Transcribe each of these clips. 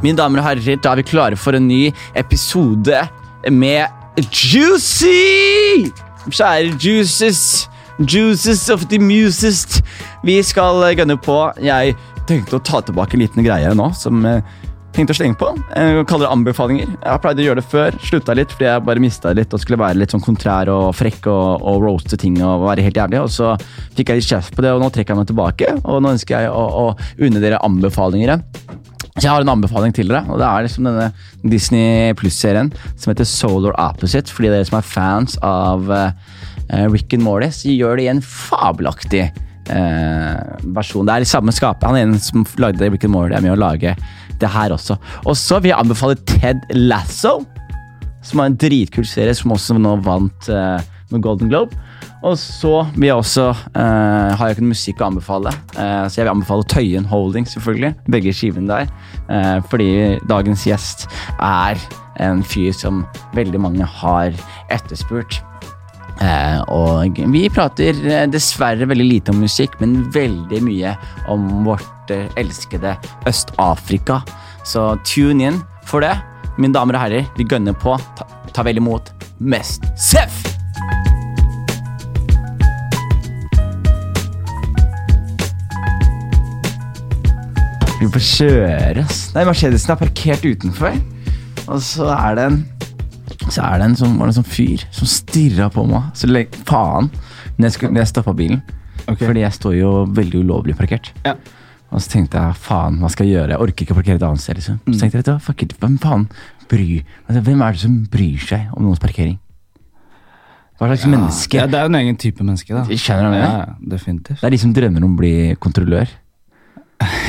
Mine damer og herrer, da er vi klare for en ny episode med Juicy! Kjære Juices. Juices of the Musest. Vi skal gønne på. Jeg tenkte å ta tilbake en liten greie nå som jeg tenkte å slenge på. Jeg kaller det anbefalinger. Jeg har pleid å gjøre det før. Slutta litt fordi jeg bare mista litt og skulle være litt sånn kontrær og frekk og, og roaste ting og være helt jævlig. Og så fikk jeg litt kjeft på det, og nå trekker jeg meg tilbake. Og nå ønsker jeg å, å unne dere anbefalinger. Så jeg har en anbefaling til dere, og det er liksom denne Disney Pluss-serien som heter Solar Opposite. Fordi dere som er fans av uh, Rick and Morty, så gjør det i en fabelaktig uh, versjon. Det er i samme skapet. Han er en som lagde Rick and Morty, er med å lage det her også. Og så vil jeg anbefale Ted Lasso, som er en dritkul serie som også nå vant uh, med Golden Globe. Og så vil jeg også eh, har jeg ikke noe musikk å anbefale, eh, så jeg vil anbefale Tøyen Holding, selvfølgelig. Begge skivene der. Eh, fordi dagens gjest er en fyr som veldig mange har etterspurt. og vi prater dessverre veldig lite om musikk, men veldig mye om vårt elskede Øst-Afrika. Så tune in for det. Mine damer og herrer, vi gønner på. Ta, ta vel imot Mest Seff! Vi får kjøre, ass. Nei, Mercedesen er parkert utenfor. Og så er det en Så er det en sånn, var det en sånn fyr som stirra på meg. Så lenge, faen. Når jeg, skulle- når jeg stoppa bilen. Okay. Fordi jeg står jo veldig ulovlig parkert. Ja. Og så tenkte jeg faen, hva skal jeg gjøre? Jeg orker ikke å parkere et annet sted. liksom. Så tenkte jeg, vet du fuck it, hvem faen bryr altså, Hvem er det som bryr seg om noens parkering? Hva slags menneske? Ja, det er jo en egen type menneske, da. Skjønner du hva jeg mener? ja, definitivt. Det er de som drømmer om å bli kontrollør.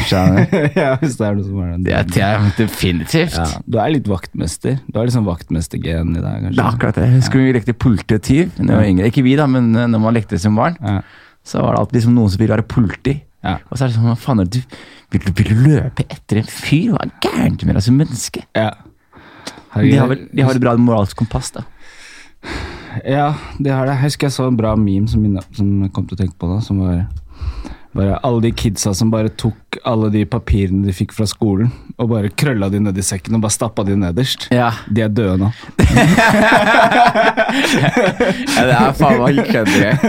Skjønner du? ja, hvis det er noe som er den. Det er definitivt. Ja, du er litt vaktmester. Du har liksom vaktmestergen i deg, kanskje. Det er akkurat det. Jeg ja. vi lekte politityv da jeg var yngre. Ikke vi, da, men eh, når man lekte som barn, Ja. så var det alltid liksom noen som ville være politi. Ja. Og så er det sånn, hva faen er det du vil, du vil du løpe etter en fyr? Hva er gærent med deg som menneske? ja. De har, vel, de har et bra moralsk kompass, da. Ja, de har det. Jeg husker jeg så en bra meme som, som jeg kom til å tenke på da, som var bare alle de kidsa som bare tok alle de papirene de fikk fra skolen, og bare krølla de ned i sekken og bare stappa de nederst. Ja. De er døde nå. ja det er faen meg kødder.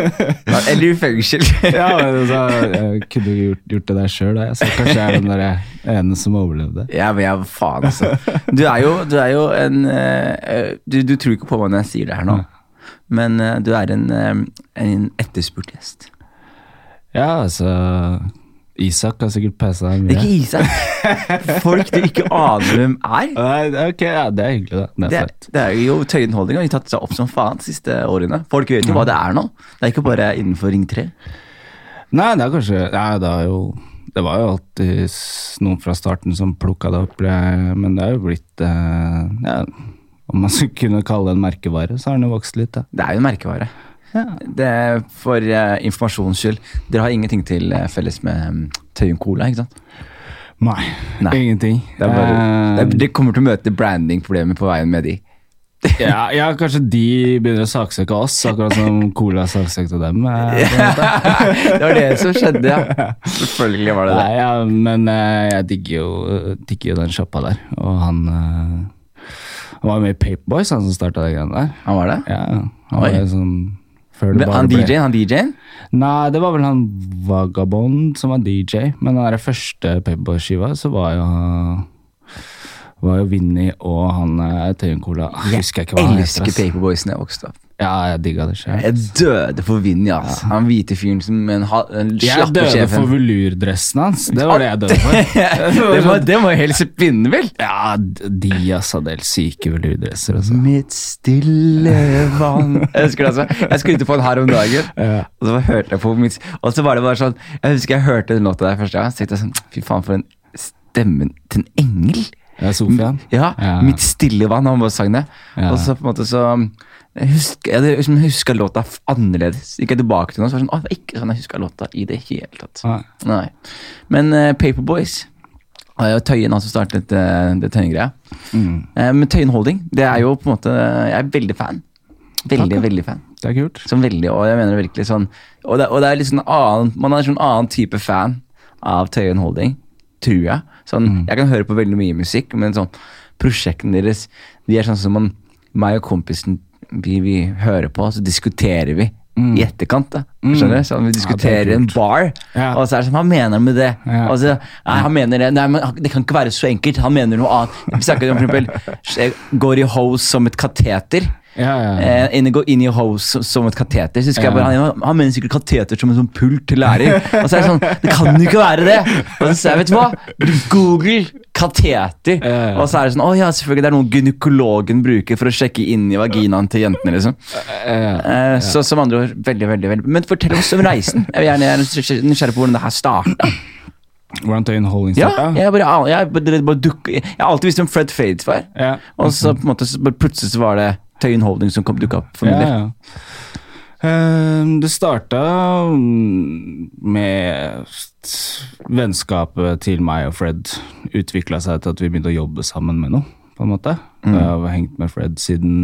Eller i fengsel. ja, men så, Jeg kunne jo gjort, gjort det der sjøl, så kanskje jeg er den der ene som overlevde. Ja, men jeg, faen, altså. Du er jo, du er jo en uh, du, du tror ikke på meg når jeg sier det her nå, men uh, du er en, eh, en etterspurt gjest. Ja, altså Isak har sikkert passa deg Det er mye. ikke Isak. Folk du ikke aner hvem er. Ok, ja, det er hyggelig, da. Det Det er det jo Tøyen Holding har tatt seg opp som faen de siste årene. Folk vet jo hva det er nå. Det er ikke bare innenfor Ring 3. Nei, det er kanskje Nei, det er jo Det var jo alltid noen fra starten som plukka det opp, men det er jo blitt eh, Ja, om man skulle kunne kalle det en merkevare, så har den jo vokst litt, da. Det er jo en merkevare. Det er For uh, informasjons skyld, dere har ingenting til uh, felles med um, Tøyen Cola, ikke sant? Nei, Nei. ingenting. Det bare, Eh, det er, Dere kommer til å møte brandingproblemer på veien med de. ja, ja, kanskje de begynner å saksøke oss, akkurat som Cola saksøkte dem. eh, det var det som skjedde, ja. Selvfølgelig var det det. Nei, ja, men uh, jeg digger jo, digger jo den sjappa der. Og han uh, Han var med i Paperboys, han som starta de greiene der. Han var det? Ja, han Oi. var sånn før det han ble- DJ-en? Nei, det var vel han Vagabond som var DJ. Men den der første Paperboy-skiva, så var jo var jo Vinny og han eh, Tøyen Cola Jeg han elsker heter. ass. Paperboys da jeg vokste opp. Ja, jeg digga det sjøl. Jeg døde for Vinja. Altså. Han hvite fyren som en, en Jeg døde døde for sjefen. velurdressen hans. Det var det jeg døde for. det, var, det var helt spinnvill! Ja, de altså, er syke velurdresser. Altså. Mitt stille vann Jeg husker det altså. Jeg skulle på den her om dagen, Ja. og så hørte jeg på mitt Og så var det bare sånn Jeg husker jeg hørte den låta der første gang, så tenkte jeg sånn Fy faen, for en stemmen til en engel! Ja, Sofian. Ja, Ja. Mitt stille vann, han bare sang det. Ja. Og så på en måte så Jeg husker, jeg, liksom husker låta annerledes. Gikk jeg tilbake til noe, så var det sånn, å, det var ikke sånn jeg huska låta i det hele tatt. Nei. Nei. Men uh, Paperboys og uh, Tøyen altså startet uh, det Tøyen-greia. Mm. Uh, men Tøyen Holding, det er jo på en måte Jeg er veldig fan. Veldig, Takk, ja. veldig fan. Det er kult. Som veldig, og jeg mener virkelig sånn Og det, og det er litt sånn annen, Man er en sånn annen type fan av Tøyen Holding tror jeg. Sånn, Jeg kan høre på veldig mye musikk, men sånn, prosjektene deres De er sånn som man, meg og kompisen vi, vi hører på, så diskuterer vi i etterkant. da Skjønner du? Sånn, vi diskuterer en bar, Ja. og så er det sånn Hva mener han med det? Ja. Så, nei, han mener det Nei, men det kan ikke være så enkelt. Han mener noe annet. Vi snakker om for eksempel går i hose som et kateter. Ja, ja. Eh, inn, gå inn i hose som- som et kateter. Så husker jeg Ja. bare, han, han mener sikkert kateter som en sånn pult til lærer. Og så er det sånn, det kan jo ikke være det! Og så sier jeg, vet du hva? Google kateter. Ja, ja. Og så er det sånn, å ja, selvfølgelig, det er noe gynekologen bruker for å sjekke inn i vaginaen til jentene, liksom. Eh, Så som andre ord, veldig, veldig, veldig. Men fortell oss om reisen. Jeg vil gjerne er nysgjerrig på hvordan det her starta. Hvordan Tøyen Holding Ja, starta? jeg, bare, jeg, bare, det bare dukker- jeg har alltid visst om Fred Fades var. Ja. Og så på en måte, plutselig så var det Tøyen Holding som kom dukka opp for min Ja, del. Eh, det starta mm, med vennskapet til meg og Fred utvikla seg til at vi begynte å jobbe sammen med noe, på en måte. Mm. Jeg har hengt med Fred siden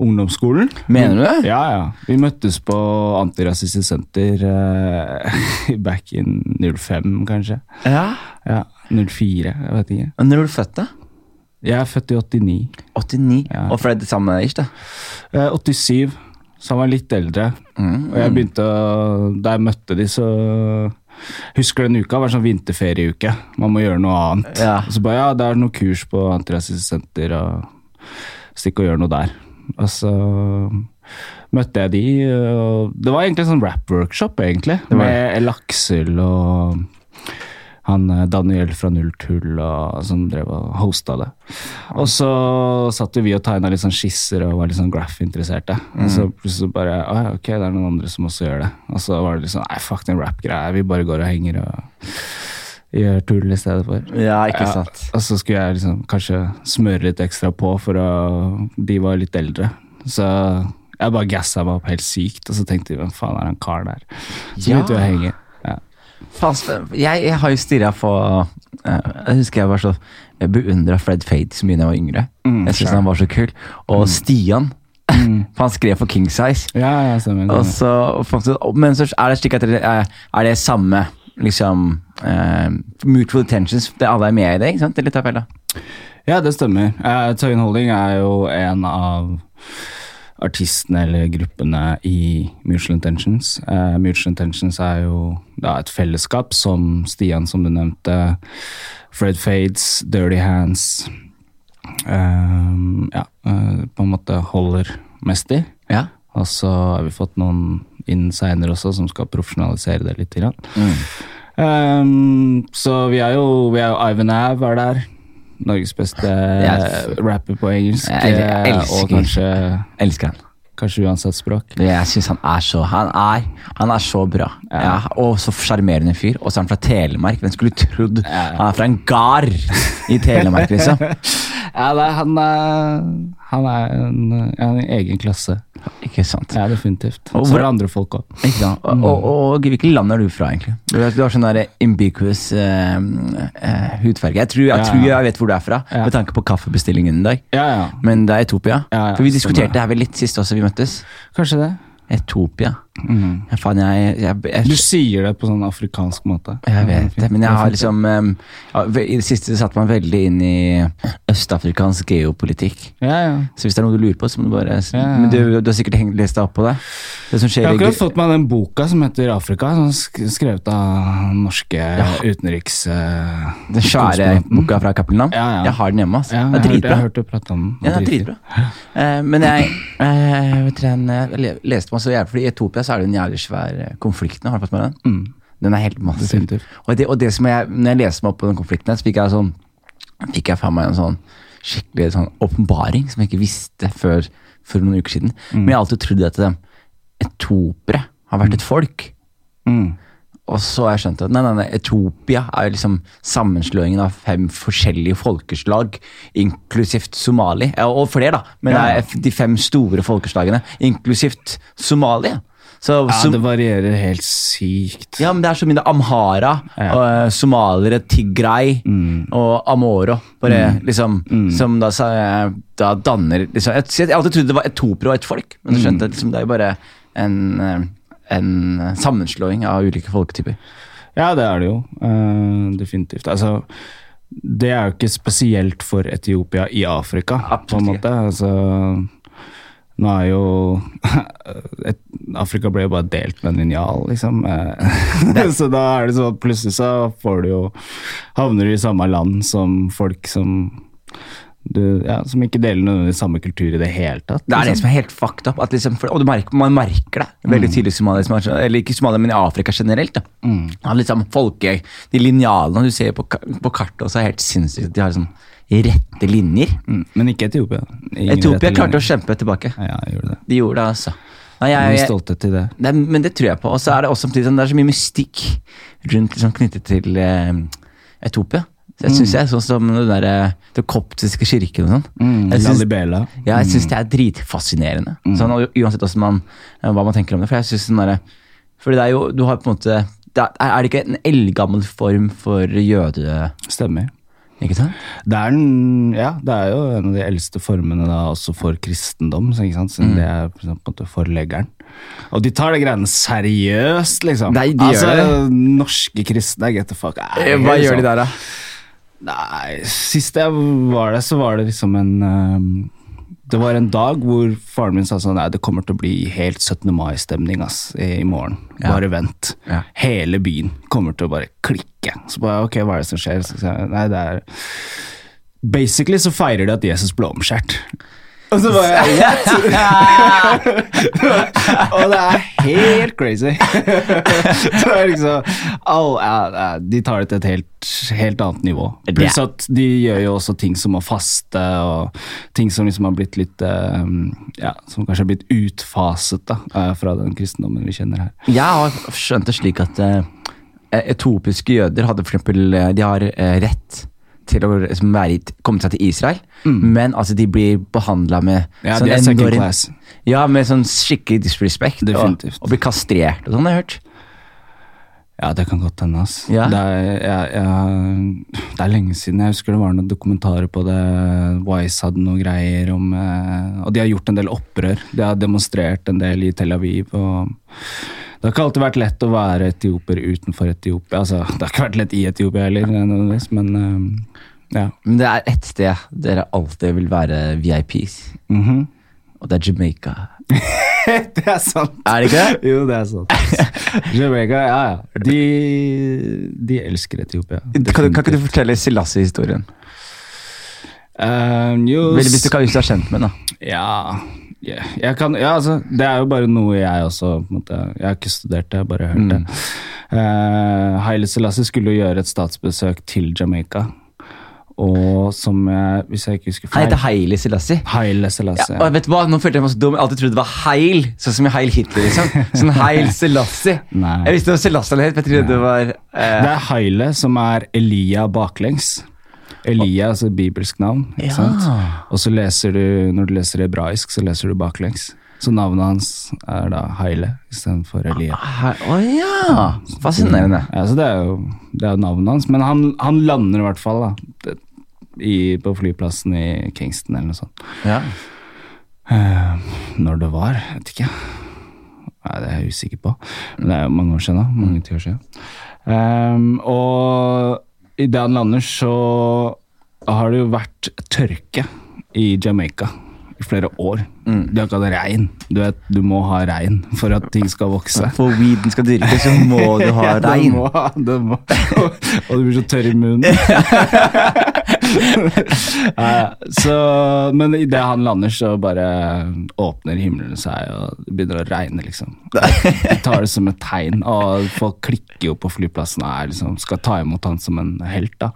ungdomsskolen. Mener du det? Ja, ja. Vi møttes på Antirasistisk Senter uh, back in 05, kanskje. Ja. Ja, 04, jeg vet ikke. Når er du født, da? Jeg er født i 89. 89. Ja. Og Fred deg, ikke? Eh, 87, så han var litt eldre. Mm. Og jeg begynte å Da jeg møtte de, så Husker den uka var sånn vinterferieuke. Man må gjøre noe annet. Ja. Og så bare ja, det er noe kurs på antirasistsenter, og stikk og gjør noe der. Og så møtte jeg de, og det var egentlig en sånn rap-workshop, egentlig. Med Laksel og han eh, Daniel fra Nulltull som drev og hosta det. Og så satt jo vi og tegna litt sånn skisser og var litt sånn graph-interesserte. Og så plutselig bare «Å ja, Ok, det er noen andre som også gjør det. Og så var det litt sånn Nei, fuck den rap-greia. Vi bare går og henger og gjør tull i stedet for. Ja, ikke Ja, sant. Og så skulle jeg liksom kanskje smøre litt ekstra på, for å, de var litt eldre. Så jeg bare gassa meg opp helt sykt, og så tenkte de hvem faen er han karen der? Så Ja. begynte vi å henge. Jeg, jeg har jo stirra på eh, Jeg husker jeg var så Jeg beundra Fred Fade så mye da jeg var yngre. Mm, jeg syntes han var så kul. Og Stian for Han skrev for King Size. Ja, ja, stemmer. Så, men så er det slik at det er, er det samme liksom uh, Mutual intentions. Det alle er med i det, ikke sant? Det er litt av fella. Ja, det stemmer. Uh, Tøyen Holding er jo en av artistene eller gruppene i Mutual Intentions. Uh, Mutual Intentions er jo da et fellesskap som Stian, som du nevnte, Fred Fades, Dirty Hands uh, Ja, uh, på en måte holder mest i. Ja. Og så har vi fått noen inn seinere også som skal profesjonalisere det litt. Mm. Um, så vi er jo, vi er jo Ivan Av er der. Norges beste Yes. rapper på engelsk. Jeg- jeg eh, elsker- og kanskje, Elsker han. kanskje uansett språk. Jeg syns han er så Han er, han er så bra. Ja. Ja, og så sjarmerende fyr. Og så er han fra Telemark. Hvem skulle trodd Ja. han er fra en gard i Telemark, liksom? Ja, nei, han er, han er en, en egen klasse. Ikke sant? Ja, definitivt. Og Så er det andre folk òg. Mm. Og, og, og hvilket land er du fra, egentlig? Du, du har sånn der uh, eh, eh, hudfarge. Jeg tror, jeg Ja. tror jeg vet hvor du er fra, Ja. med tanke på kaffebestillingen i dag. Ja, ja. Men det er Etopia. Ja, ja, For vi diskuterte det her vel litt sist også vi møttes. Kanskje det. Etopia. Ja, faen, jeg, jeg, jeg, Du sier det på sånn afrikansk måte. jeg vet det, men jeg har liksom um, ja, I det siste satte man veldig inn i østafrikansk geopolitikk. Ja, ja. Så hvis det er noe du lurer på, så må du bare. Men du, du har sikkert hengt, lest deg opp på det? Det Jeg har akkurat fått meg den boka som heter Afrika, som er skrevet av norske utenriks... Uh, Den svære boka fra Cappelen Dam? Ja, ja. Jeg har den hjemme. Altså. Ja, det er jeg, hørte, hørt hørte prate om den. Ja, det er dritbra. Uh, men jeg, uh, jeg, jeg, jeg leste meg så jævlig, fordi I Etopia så er det en jævlig svær eh, konflikt nå. Har du fått med den? Mm, Den er helt massiv. Og det, og det som jeg, når jeg leste meg opp på den konflikten, her, så fikk jeg sånn Fikk jeg faen meg en sånn skikkelig sånn åpenbaring som jeg ikke visste før for noen uker siden. Men jeg har alltid trodd at etopere har vært et folk. Mm. Og så har jeg skjønt at nei, nei, nei, Etopia er jo liksom sammenslåingen av fem forskjellige folkeslag, inklusivt Somali. Og flere, da. Men det er de fem store folkeslagene, inklusivt Somalia. Så, Ja, som- det varierer helt sykt. ja, men det er så mye Amhara, Ja. og, somalere, Tigray Mm. og Amoro. Bare liksom Som da, sa- da danner liksom, jeg, jeg alltid trodde det var etopere og et folk, men så skjønte jeg liksom, det er jo bare en, eh, en sammenslåing av ulike folketyper. Ja, det er det jo. Uh, definitivt. Altså, det er jo ikke spesielt for Etiopia i Afrika, på en måte. Altså, nå er jo et, Afrika ble jo bare delt med en linjal, liksom. Eh, så da er det sånn at plutselig så får du jo Havner du i samme land som folk som du, ja, som ikke deler noen samme kultur i det hele tatt. Det er det liksom. som er helt fucked up. Liksom, og du merker, man merker det veldig tydelig i Somalia, som er eller ikke Somalia, men i Afrika generelt. Da. Ja, liksom folke, De linjalene du ser på, på kartet, også er helt sinnssykt. De har liksom rette linjer. Mm, Men ikke Etiopia. Ingen Etiopia klarte å kjempe tilbake. Ja, jeg gjorde det. De gjorde det, altså. Nei, jeg, jeg, stolthet i det. det, er- men det tror jeg på. Og så er det også samtidig sånn, det er så mye mystikk rundt liksom, knyttet til eh, Etiopia. Så jeg synes jeg, sånn som den der, eh, den koptiske kirken og sånn. Mm, Jeg synes- Lalibela. Ja, jeg syns det er dritfascinerende. Sånn, og uansett man, eh, hva man tenker om det. For jeg synes den der, fordi det er jo Du har på en måte det er, er det ikke en eldgammel form for jøde... Stemmer. Ikke sant? Det er, den, ja, det er jo en av de eldste formene da, også for kristendom, så? Mm. det er på en måte forleggeren. Og de tar det greiene seriøst, liksom. Nei, de gjør det. Norske kristne, get the fuck out. Eh, Hva gjør de der, da? Nei, sist jeg var der, så var det liksom en ehm, Det var en dag hvor faren min sa sånn Nei, det kommer til å bli helt 17. mai-stemning ass, i, morgen. morgen. Ja. Bare vent. Ja. Hele byen kommer til å bare klikke. Så bare, ok, hva er det som skjer? Så sa jeg, nei, det er Basically så feirer de at Jesus ble omskjært. Og så var jeg What?! og det er helt crazy. det er liksom all, ja, De tar det til et helt, helt annet nivå. Pluss at de gjør jo også ting som å faste, og ting som liksom har blitt litt eh, Ja, som kanskje har blitt utfaset da, eh, fra den kristendommen vi kjenner her. Jeg har skjønt det slik at etopiske etiopiske jøder hadde for eksempel eh, De har eh, rett til å komme seg til Israel, men altså de blir behandla med Ja, sånn enorm-. Ja, med sånn skikkelig disrespect. Definitivt. Og, og blir kastrert og sånn, har jeg hørt. Ja, det kan godt hende. ass. Ja. Det, er, jeg, jeg, det er lenge siden. Jeg husker det var noen dokumentarer på det. Wise hadde noen greier om eh, Og de har gjort en del opprør. De har demonstrert en del i Tel Aviv. og Det har ikke alltid vært lett å være etioper utenfor Etiopia. Altså, det har ikke vært lett i Etiopia heller, men eh, ja. Men det er ett sted dere alltid vil være VIPs, Mhm. og det er Jamaica. det er sant. Er det ikke det? Jo, det er sant. Jamaica, ja ja. De, de elsker Etiopia. Kan, kan ikke du fortelle Silassi-historien? Um, Hvis du, kan, hvis du er kjent med den, da. Ja, ja, jeg kan, ja altså, det er jo bare noe jeg også måte, Jeg har ikke studert det, jeg har bare hørt Mm. det. Uh, Haile Selassie skulle jo gjøre et statsbesøk til Jamaica. Og som jeg Hvis jeg ikke husker Han heter Haile Selassie. Haile Ja, Selassie. og vet du hva? Nå følte jeg meg så dum. Jeg alltid trodde det var Heil, sånn som i Heil Hitler. liksom. Sånn Heil Selassie. Nei. Jeg visste var Selassie het, men jeg trodde det var uh... Det er Haile som er Elia baklengs. Elia, altså bibelsk navn. Ikke Ja. sant? Og så leser du, når du leser hebraisk, så leser du baklengs. Så navnet hans er da Haile istedenfor Elia. Å oh, ja! Fascinerende. Ja, så det er jo, det er navnet hans. Men han, han lander i hvert fall da, i, på flyplassen i Kingston eller noe sånt. Ja. Uh, når det var, vet ikke. Nei, det er jeg usikker på. Men det er jo mange år siden da. Mange tiår siden. Um, og idet han lander, så har det jo vært tørke i Jamaica i flere år. De har ikke hatt regn. Du vet, du må ha regn for at ting skal vokse. For weeden skal dyrkes, så må du ha Ja, regn. må, må. Og du blir så tørr i munnen. Så, men idet han lander, så bare åpner himmelen seg, og det begynner å regne, liksom. De tar det som et tegn, og folk klikker jo på flyplassen og liksom, skal ta imot han som en helt. da.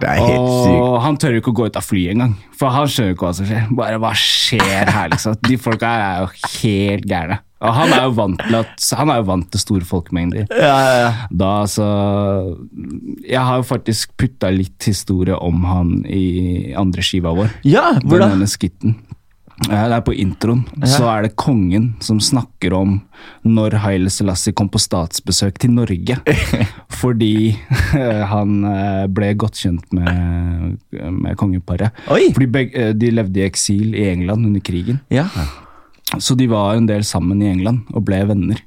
Det er helt sykt. Han tør jo ikke å gå ut av flyet engang, for han skjønner jo ikke hva som skjer. Bare hva skjer her, liksom? De folka her er jo helt gærne. Og han er jo vant til, at, han er jo vant til store folkemengder. Ja, ja, ja. Da så Jeg har jo faktisk putta litt historie om han i andre skiva vår. ja, hvor Denne da? skitten. Det er på introen. Så er det kongen som snakker om når Haile Selassie kom på statsbesøk til Norge. Fordi eh, han eh, ble godt kjent med, med kongeparet. Oi! Fordi beg- eh, de levde i eksil i England under krigen. Ja. Så de var en del sammen i England og ble venner.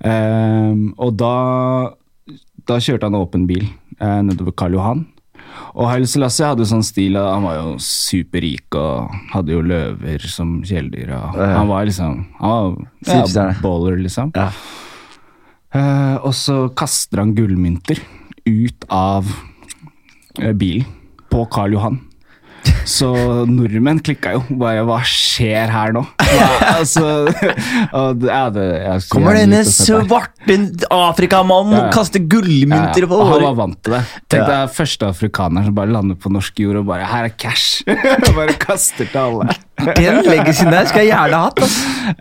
Um, og da, da kjørte han åpen bil nedover Karl Johan. Og Haile Selassie hadde sånn stil at han var jo superrik og hadde jo løver som kjæledyr. Han var liksom Han var ja, baller, liksom. Ja. Uh, og så kaster han gullmynter ut av uh, bilen på Karl Johan. Så nordmenn klikka jo. Bare hva skjer her nå? Ja, altså, ja, det, jeg, Kommer denne svarte afrikamannen Ja, og kaster gullmynter på og han var vant til det. Tenk deg første afrikaner som bare lander på norsk jord og bare 'Her er cash!' bare kaster til alle. Den legacyen der skal jeg gjerne ha hatt.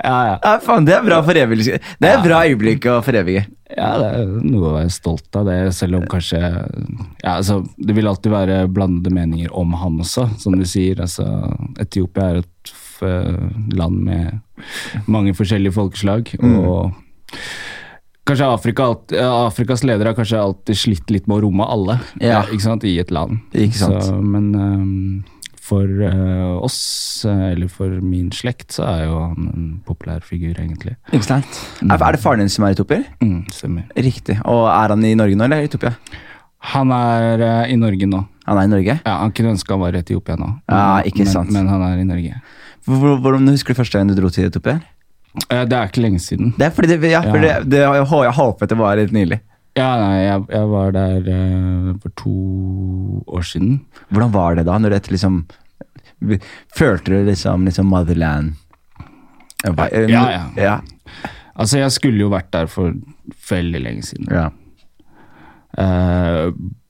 Ja, ja. Ja, faen, det er bra forevigelse. Det er bra øyeblikk å forevige. ja, det er noe å være stolt av, det, selv om kanskje ja, altså, Det vil alltid være blandede meninger om han også, som du sier. Altså, Etiopia er et land med mange forskjellige folkeslag. og Kanskje Afrika, Afrikas ledere har kanskje alltid slitt litt med å romme alle Ja. sant, i et land. Så, men ehm, for uh, oss, eh, eller for min slekt, så er jo han en populær figur, egentlig. Ikke sant? Er, er det faren din som er etiopier? Mm, stemmer. Riktig. Og er han i Norge nå, eller Etiopia? Han er uh, i Norge nå. Han er i Norge? Ja, Han kunne ønske han var i Etiopia nå, Ja, ikke men, sant. men han er i Norge. Hvordan husker du første gang du dro til Etiopia? Det er ikke lenge siden. Det er fordi det, ja, for Ja. det, det, jeg håpet det var litt nylig. Ja, nei, jeg, jeg var der eh, for to år siden. Hvordan var det da? Når dette liksom Følte du liksom, liksom motherland? Ja, ja. ja. Altså, jeg skulle jo vært der for veldig lenge siden. ja. Uh,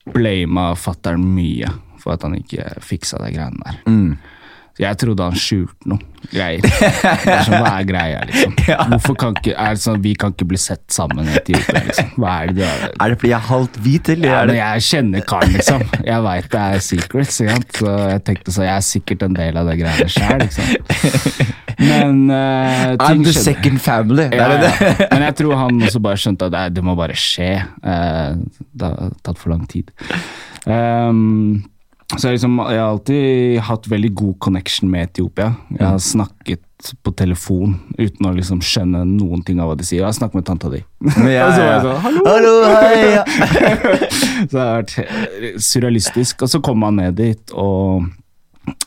Blama fatter'n mye for at han ikke fiksa de greiene der. Mm. Jeg trodde han skjulte noe greier. Er sånn, Hva er greia, liksom? Hvorfor kan ikke, er det sånn, Vi kan ikke bli sett sammen i Etiopia, liksom? Hva er det du har? Er det fordi jeg er halvt hvit, eller? Ja, men jeg kjenner karen, liksom. Jeg veit det er secrets. Så jeg tenkte så, jeg er sikkert en del av det greiene sjøl, liksom. Men eh, I'm the skjønner. second family. Ja, ja. Men jeg tror han også bare skjønte at det må bare skje. Uh, det har tatt for lang tid. Ehm, så jeg, liksom, jeg har alltid hatt veldig god connection med Etiopia. Jeg har snakket på telefon uten å liksom skjønne noen ting av hva de sier. Jeg har snakket med tanta di. Ja, Og så var jeg sånn, Hallo! Hallo, hei! Ja. Så det har vært surrealistisk. Og så kom han ned dit og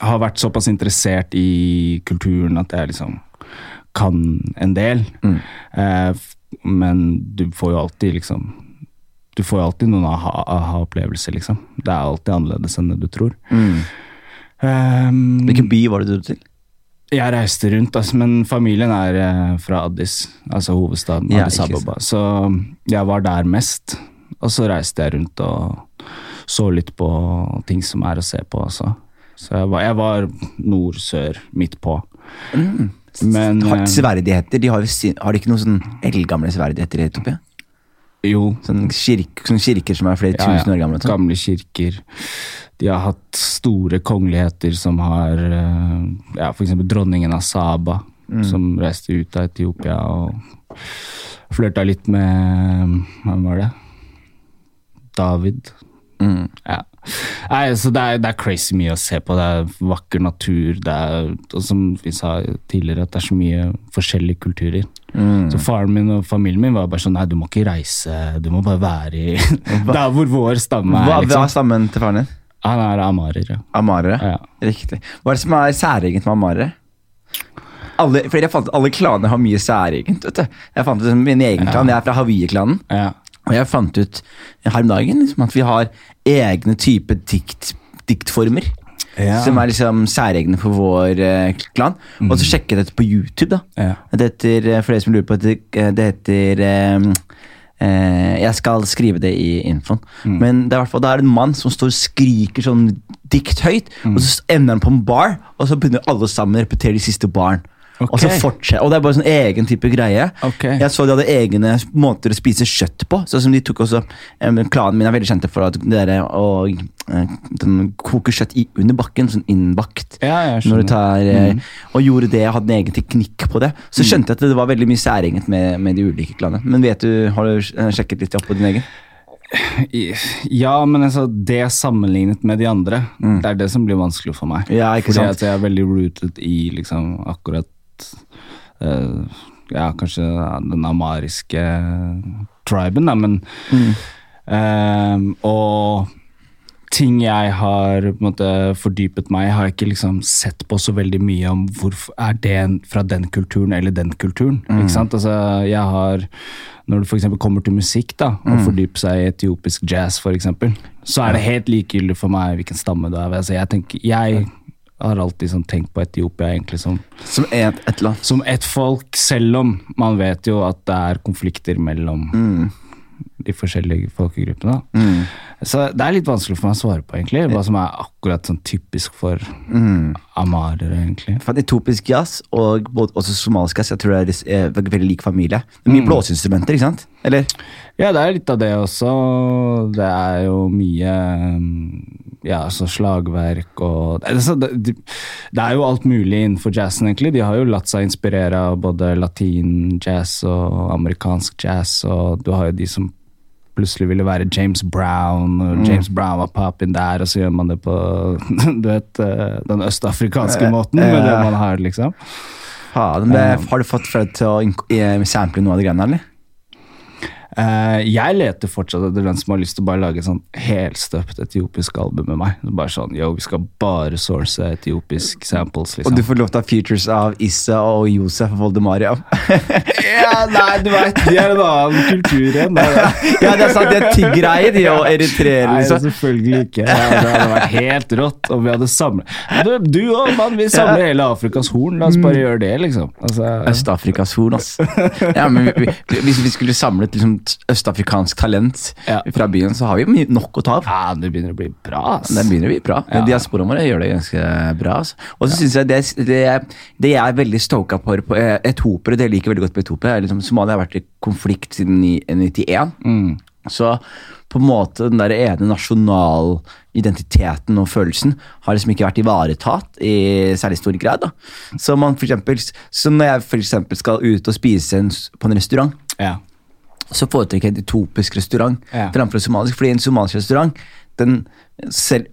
har vært såpass interessert i kulturen at jeg liksom kan en del. Mm. Eh, men du får jo alltid liksom Du får jo alltid noen aha- aha-opplevelser, liksom. Det er alltid annerledes enn det du tror. Mm. Um, Hvilken by var det du dro til? jeg reiste rundt, altså, men familien er eh, fra Addis, altså hovedstaden Addis Ababa. Så jeg var der mest, og så reiste jeg rundt og så litt på ting som er å se på. Altså. Så jeg var, jeg var nord, sør, midt på. Men Har- sverdigheter, de har, jo har de ikke noen sånn eldgamle severdigheter i Etiopia? Jo, Sånne, kirk, sånne kirker som er flere Ja, tusen år gamle? sånn. Gamle kirker. De har hatt store kongeligheter som har eh, ja, eksempel dronningen av Saba, Mm. som reiste ut av Etiopia og flørta litt med Hvem var det? David. Mm. Ja. Nei, så det er, det er crazy mye å se på. Det er vakker natur. Det er, og som vi sa tidligere, at det er så mye forskjellige kulturer. Mm. Så faren min og familien min var bare sånn Nei, du må ikke reise, du må bare være i Der hvor vår stamme Hva, er. hva er Liksom. stammen til faren din? Han er amarer, ja. Amarer, ja. Riktig. Hva er det som er særegent med amarere? Alle, fordi jeg fant alle klaner har mye særegent. vet du. Jeg fant ut Min egen klan, jeg er fra Hawaii-klanen. ja. Og jeg fant ut her om dagen liksom, at vi har egne type dikt, diktformer. Ja. Som er liksom særegne for vår eh, klan. Og så sjekket jeg dette på YouTube. da. Ja. Det heter, eh, for dere som lurer på det, eh, det heter eh, eh, Jeg skal skrive det i infoen. Men det er, hvert fall, det er en mann som står og skriker sånn dikt høyt, og så ender han på en bar, og så begynner alle sammen å repetere de siste baren. Og så Ok. og det er bare sånn egen type greie. Okay. Jeg så de hadde egne måter å spise kjøtt på. Sånn som de tok også Klanen min er veldig kjente for at dere å eh, den koker kjøtt i, under bakken, sånn innbakt. Ja, Når du tar, eh, Og gjorde det, hadde en egen teknikk på det. Så skjønte jeg at det var veldig mye særegent med, med de ulike klanene. Men vet du, har du eh, sjekket litt opp på din egen? Ja, men altså, det sammenlignet med de andre, det er det som blir vanskelig for meg. Ja, Fordi jeg er veldig rooted i liksom akkurat eh, ja, kanskje den amariske triben, da, men Mm. ehm, Og ting jeg har måte fordypet meg har jeg ikke liksom sett på så veldig mye om hvorfor er det fra den kulturen eller den kulturen. Mm. Altså, jeg har Når det f.eks. kommer til musikk, da, Mm. og fordyper seg i etiopisk jazz f.eks., så er det helt likegyldig for meg hvilken stamme du er. Altså, jeg, tenker, jeg har alltid sånn tenkt på Etiopia egentlig som Som et, et land. som ett folk, selv om man vet jo at det er konflikter mellom de forskjellige folkegruppene. Mm. Så det er litt vanskelig for meg å svare på, egentlig, hva som er akkurat sånn typisk for amarere, egentlig. For Etiopisk jazz og både, også somalisk jazz jeg tror det er, er veldig, lik familie. Det er mye blåseinstrumenter, ikke sant? Eller? Ja, det er litt av det også. Det er jo mye mm, ja, så slagverk og altså, det, er jo alt mulig innenfor jazzen, egentlig. De har jo latt seg inspirere av både latin-jazz og amerikansk jazz, og du har jo de som plutselig ville være James Brown, og James Brown var pappen der, og så gjør man det på du vet, eh, den østafrikanske måten, med det man har, liksom. Ha, det, har du fått Fred til å eh, sample noe av de greiene, eller? Eh, jeg leter fortsatt etter den som har lyst til å bare lage et sånn helstøpt etiopisk album med meg. Bare sånn, yo, vi skal bare source etiopisk samples, Og liksom. du får lov til å ha features av Issa og Josef og Voldemaria. ja, nei, du vet, de er en annen kultur igjen. Ja, det er sant, det er tiggreier, de og eritreere, Nei, liksom. selvfølgelig ikke. Ja, det hadde vært helt rått om vi hadde samlet Du, du og mann, vi samler hele Afrikas horn. La oss bare gjøre det, liksom. Altså, Øst-Afrikas horn, ass. Ja, men vi, vi, hvis vi skulle samlet liksom, t- østafrikansk talent Ja. fra byen, så har vi nok å ta av. ja, det begynner å bli bra, ass. Det begynner å bli bra. Ja. Diasporaen vår gjør det ganske bra. Og så synes jeg det, det, det jeg er veldig stoka på, på eh, etopere, det jeg liker veldig godt på Etiopia, er liksom, Somalia har vært i konflikt siden 1991. Mm. Så på en måte den der ene nasjonalidentiteten og følelsen har liksom ikke vært ivaretatt i særlig stor grad. da. Så man for eksempel, så når jeg for eksempel skal ut og spise en, på en restaurant, Ja. Så foretrekker jeg en utopisk restaurant Ja. framfor en somalisk. Fordi en somalisk restaurant den selv,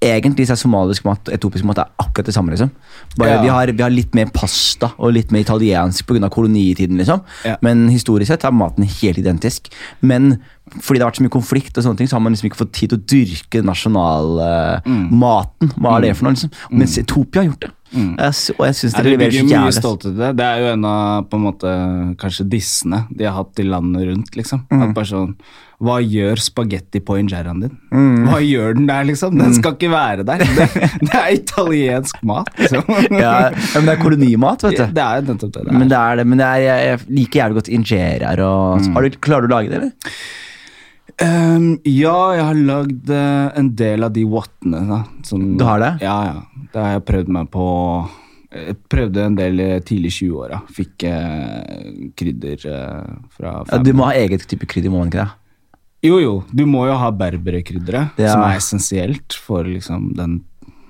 Egentlig så er somalisk mat og etopisk mat er akkurat det samme. liksom. Bare Ja. vi, har, vi har litt mer pasta og litt mer italiensk pga. kolonitiden. liksom. Ja. Men historisk sett er maten helt identisk. Men fordi det har vært så mye konflikt, og sånne ting, så har man liksom ikke fått tid til å dyrke nasjonalmaten. Mm. maten. Hva er det for noe? liksom? Mens Etopia har gjort det. Jeg s- og jeg synes det de leverer så jævlig. stolthet til det. Det er jo en av på en måte, kanskje dissene de har hatt i landet rundt. liksom. Mm. At bare sånn, Hva gjør spagetti på injeraen din? Mm. Hva gjør den der, liksom? Den skal ikke være der. Det, det er italiensk mat, liksom. Ja, men det er kolonimat, vet du. Det er nettopp det det. Men det er det, men det er, jeg, liker jævlig godt injeraer og Mm. har du, Klarer du å lage det, eller? Um, ja, jeg har lagd uh, en del av de wattene. Da, som, Du har det? Ja, ja. Det har jeg prøvd meg på Jeg prøvde en del i tidlig 20-åra. Fikk uh, krydder uh, fra Ja, du må ha eget type krydder, må man ikke det? Jo, jo. Du må jo ha berberekrydderet, Ja. som er essensielt for liksom den,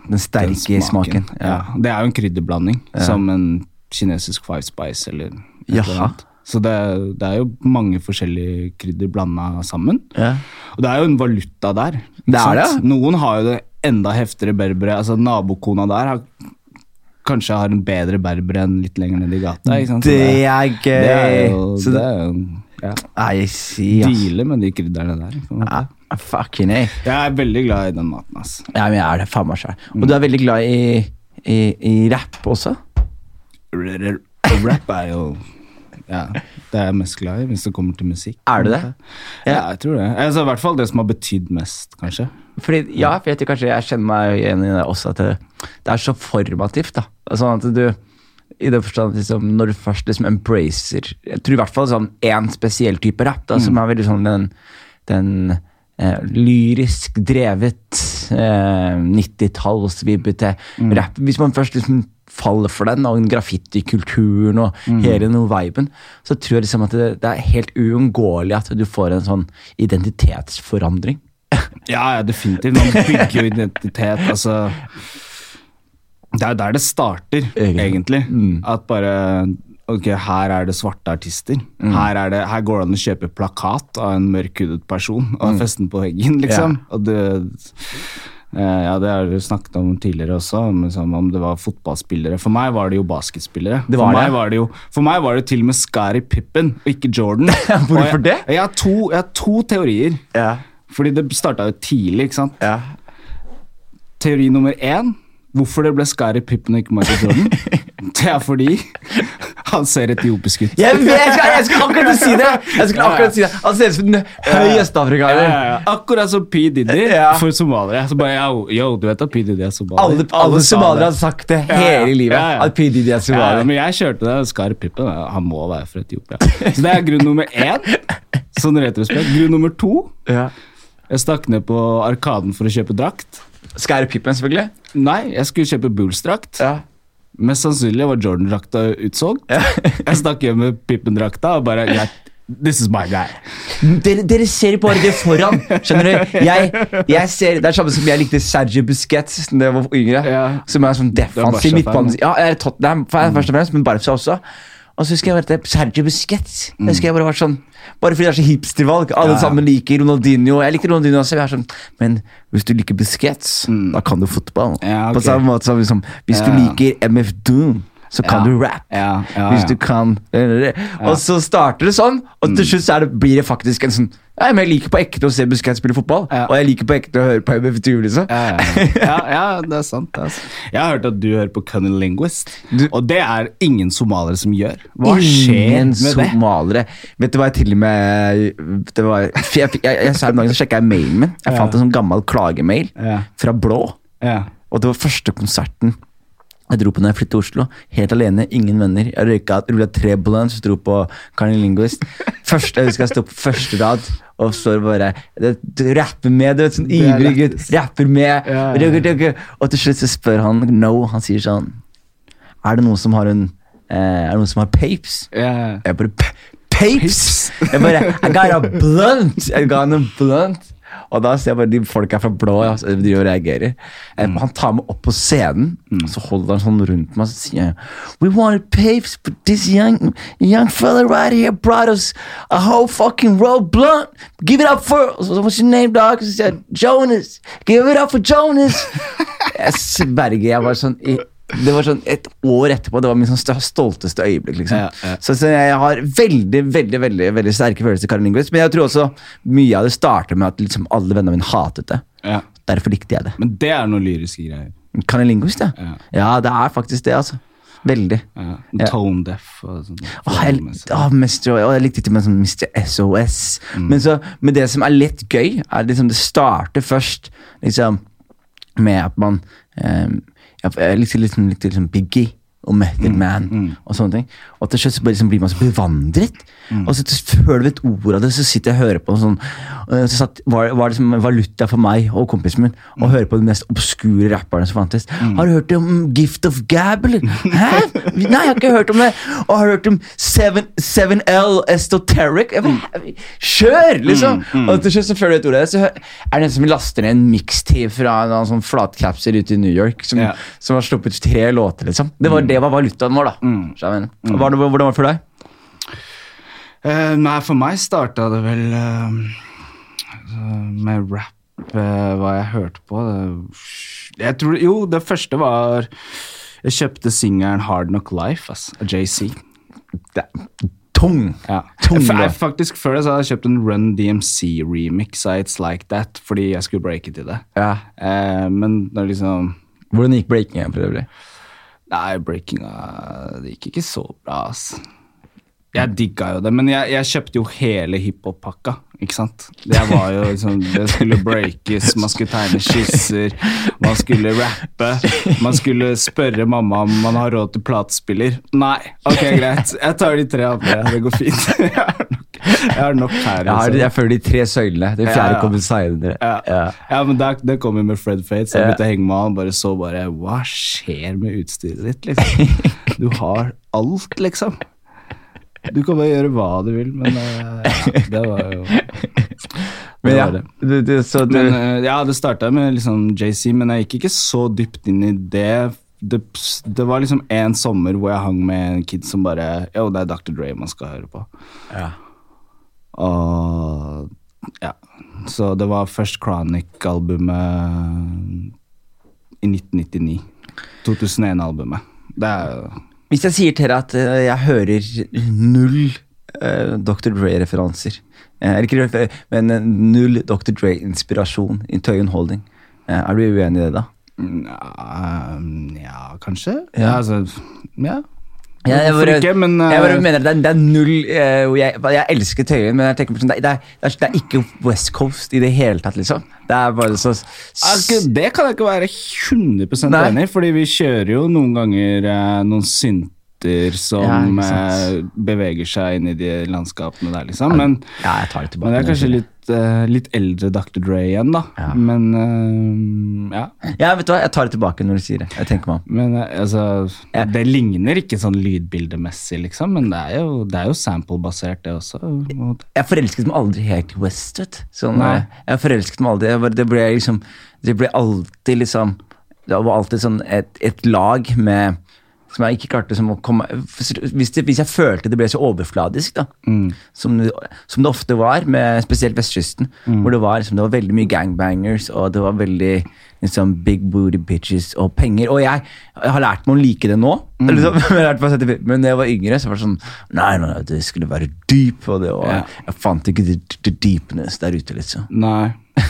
Den den sterke smaken. Ja. Det er jo en krydderblanding, som en kinesisk five spice eller et eller annet. Så det, det er jo mange forskjellige krydder blanda sammen. Ja. Og det er jo en valuta der. Det er det. Noen har jo det enda heftigere berbere. Altså Nabokona der har, kanskje har en bedre berber enn litt lenger ned i gata. Det er gøy! det er jo, Så det er jo ja, Nei, si ass. Deale med de krydderne der. Ja, fucking A. Jeg er veldig glad i den maten. ass. Ja, men jeg er det faen meg sjøl. Og du er veldig glad i, i, i rapp også? Rap er jo ja, det er jeg mest glad i hvis det kommer til musikk. Er du det? Ja, jeg tror det. Altså, I hvert fall det som har betydd mest, kanskje. Fordi, ja, for jeg tror kanskje jeg kjenner meg igjen i det også, at det, det er så formativt. da. Sånn at du, i det forstand liksom, Når du først liksom embracer Jeg tror i hvert fall sånn én spesiell type rap, da, som er veldig sånn den, den eh, lyrisk drevet eh, 90-tallsvibbete rap. Hvis man først liksom faller for den, og den graffitikulturen og hele den viben, så tror jeg liksom at det, det er helt uunngåelig at du får en sånn identitetsforandring. Ja, ja, definitivt. Man bygger jo identitet. Altså Det er jo der det starter, Egentlig. egentlig. At bare Ok, her er det svarte artister. Her, er det, her går det an å kjøpe plakat av en mørkhudet person og feste den på veggen, liksom. Og det, Eh, ja, det har du snakket om tidligere også, om, liksom, om det var fotballspillere. For meg var det jo basketspillere. Det var for. Meg var det jo, for meg var det til og med Scottie Pippen, og ikke Jordan. Hvorfor det? jeg? Jeg har, to, jeg har to teorier. Ja. Fordi det starta jo tidlig, ikke sant. Ja. Teori nummer én hvorfor det ble Skari Pippen og ikke Michael Jordan. det er fordi han ser etiopisk ut. Jeg, vet, jeg, jeg skulle akkurat si det! Jeg skulle akkurat si det Han ser ut som den høy østafrikaner. Akkurat som P. Diddy for somaliere. Så bare, yo, yo, du vet at P. Diddy er somalier? Alle, alle somaliere har sagt det hele livet. At P. Diddy er somalier. men jeg kjørte det. Skari Pippen han må være fra Etiopia. Så det er grunn nummer én. Sånn retrospekt. Grunn nummer to jeg stakk ned på Arkaden for å kjøpe drakt. Scary Pippen, selvfølgelig. Nei, jeg skulle kjøpe Bulls-drakt. Ja. Mest sannsynlig var Jordan-drakta utsolgt. jeg stakk hjem med Pippen-drakta og bare yeah, This is my guy. Dere, dere ser bare det foran. Skjønner du? Jeg, jeg ser, Det er samme som jeg likte Sergio Busquets da jeg var yngre. Ja. Som er sånn defensiv midtbane. Ja, jeg er Tottenham først og fremst, men Barca også. Og så husker jeg bare at Sergio Busquets husker jeg bare var sånn Bare fordi det er så hipstervalg. Alle Ja. sammen liker Ronaldinho. Jeg likte Ronaldinho også. Jeg er sånn, men hvis du liker Busquets, da kan du fotball. Ja, På samme måte som liksom, hvis du liker MF Doom, så kan Ja. du rap. Ja, ja, Hvis ja. du kan Og så starter det sånn, og til slutt så det, blir det faktisk en sånn ja, men Jeg liker på ekte å se Busquets spille fotball, Ja. og jeg liker på ekte å høre på MF Doom. Liksom. Ja, ja, ja. det er sant. Det er. Jeg har hørt at du hører på Cunning Linguist, Du- og det er ingen somalere som gjør. Hva skjer med med det? Vet du hva jeg til og med det var, jeg, jeg, jeg, sa en dag så sjekka jeg mailen min. Jeg Ja. fant en sånn gammel klagemail Ja. fra Blå. Ja. Og det var første konserten jeg dro på når jeg flyttet til Oslo. Helt alene, ingen venner. Jeg røyka rulla tre blunts, dro på Carney Linguist. Første, jeg husker jeg sto på første rad og står bare du rapper med, du vet, sånn ivrig gutt. Rapper med. Ja, ja. Og til slutt så spør han no. Han sier sånn Er det noen som har en eh, Er det noen som har papes? Ja. Jeg bare "P- Papes! Jeg bare I got a blunt! I got a blunt. Og da ser jeg bare de folka fra blå de reagerer. Mm. Han tar meg opp på scenen, mm. så holder han sånn rundt meg og sier We wanted papes, but this young, young fella right here brought us a whole fucking roll blunt. Give it up for so What's your name, dog? Så sier jeg Jonas. Give it up for Jonas! Jeg sverger, jeg var sånn i det var sånn Et år etterpå, det var min sånn stolteste øyeblikk. liksom Ja, ja. så, så jeg har veldig veldig, veldig, veldig sterke følelser til Karin Lindqvist. Men jeg tror også mye av det starter med at liksom alle vennene mine hatet det. ja. Derfor likte jeg det. Men det er noen lyriske greier. Karen Lindqvist, ja. Ja. Ja, det er faktisk det, altså. Veldig. Ja. Ja. Tone deaf og sånn. Åh, jeg, åh, Mr. Åh, jeg likte ikke med sånn Mr. SOS. Mm. Men, så, men det som er litt gøy, er liksom det starter først liksom med at man eh, Jeg likte liksom, liksom Biggie og Method Mm, Man og sånne ting. Og til slutt liksom blir man så bevandret. Mm. Og så før du vet ordet av det, så sitter jeg og hører på noe sånn eh, Så satt, var, var det som valuta for meg og kompisen min Mm. å høre på de mest obskure rapperne som fantes. Har du hørt om Gift of Gab, eller? Hæ? Nei, jeg har ikke hørt om det. Og har du hørt om 7, 7L Estoteric? Kjør, liksom! Og til slutt, så før du vet ordet av det, så er det en som laster ned en mixtape fra en sånn flatcapser ute i New York, som, yeah. som har sluppet tre låter, liksom. Det var, det var valutaen vår, da. Mm. Mm. Var det, hvordan var det for deg? Uh, nei, for meg starta det vel uh, med rap, uh, hva jeg hørte på. Det, jeg tror, jo, det første var Jeg kjøpte singelen Hard Knock Life ass, av JC. Tung! Ja. Tung, da. Faktisk Før det så hadde jeg kjøpt en Run DMC-remix av It's Like That fordi jeg skulle breake til det. Ja. Men det er liksom Hvordan gikk breakinga for øvrig? Nei, breakinga Det gikk ikke så bra, ass. Jeg digga jo det, men jeg, jeg kjøpte jo hele hiphop-pakka. Ikke sant? Det var jo liksom Det skulle breakes, man skulle tegne skisser, man skulle rappe. Man skulle spørre mamma om man har råd til platespiller. Nei. Ok, greit. Jeg tar de tre andre. Det går fint. Jeg har nok, her. Jeg, har, liksom. jeg føler de tre søylene. Den fjerde Ja, ja. kommer seinere. Ja. Ja. men det kom jo med Fred Fate, så jeg begynte å henge med han. Bare så bare Hva skjer med utstyret ditt, liksom? Du har alt, liksom. Du kan bare gjøre hva du vil, men eh, ja, det var jo Men ja, det. det, Men ja, det starta med liksom JC, men jeg gikk ikke så dypt inn i det. Det, det var liksom en sommer hvor jeg hang med en kid som bare Jo, det er Dr. Dre man skal høre på. ja. Og ja. Så det var først Chronic-albumet i 1999. 2001-albumet. Det er Hvis jeg sier til deg at eh, jeg hører null eh, Dr. Dre-referanser eh, Eller ikke men null Dr. Dre-inspirasjon i Tøyen Holding, er du uenig i det, da? ja, ja, kanskje? Ja. Ja, altså Ja. Ja, jeg bare, ikke, men jeg bare eh, mener det er, det er null eh, jeg, jeg elsker Tøyen, men jeg tenker på sånn, det, er, det, er, det, er, ikke West Coast i det hele tatt, liksom. Det er bare så Det kan jeg ikke være 100 Nei. enig i, fordi vi kjører jo noen ganger eh, noen synter som Ja, eh, beveger seg inn i de landskapene der, liksom. Men, Ja, jeg tar det tilbake. men det er kanskje litt, eh, litt eldre Dr. Dre igjen, da. Ja. Men uh, ja. Ja, vet du hva, jeg tar det tilbake når du sier det. Jeg tenker meg om. Men eh, altså, Ja. det ligner ikke sånn lydbildemessig, liksom, men det er jo, det er jo sample-basert, det også. Jeg forelsket meg aldri helt i West, vet. Sånn, eh, jeg forelsket meg aldri. Bare, det ble liksom Det ble alltid liksom Det var alltid sånn et, et lag med som jeg ikke klarte som å komme hvis, det, hvis jeg følte det ble så overfladisk, da, som, det, som det ofte var, med spesielt vestkysten, hvor det var, liksom, det var veldig mye gangbangers, og det var veldig liksom, big booty bitches og penger. Og jeg, jeg har lært meg å like det nå, liksom, lært meg men da jeg var yngre, så var det sånn Nei, nei, nei, det skulle være dyp, og det var, Ja. jeg fant ikke the, the deepness der ute, liksom. Nei.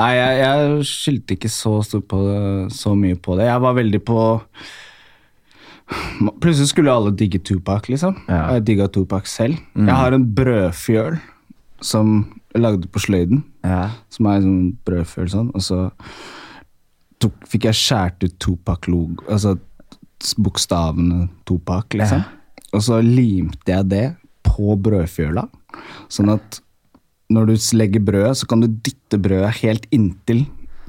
Nei, jeg, jeg skilte ikke så, stort på så mye på det. Jeg var veldig på Plutselig skulle alle digge Tupac, liksom. Ja. Og jeg digga Tupac selv. Jeg har en brødfjøl som jeg lagde på sløyden. Ja. Som er en sånn brødfjøl sånn. Og så tok, fikk jeg skåret ut Tupac-logo, altså bokstavene Tupac, liksom. Og så limte jeg det på brødfjøla, sånn at når du legger brødet, så kan du dytte brødet helt inntil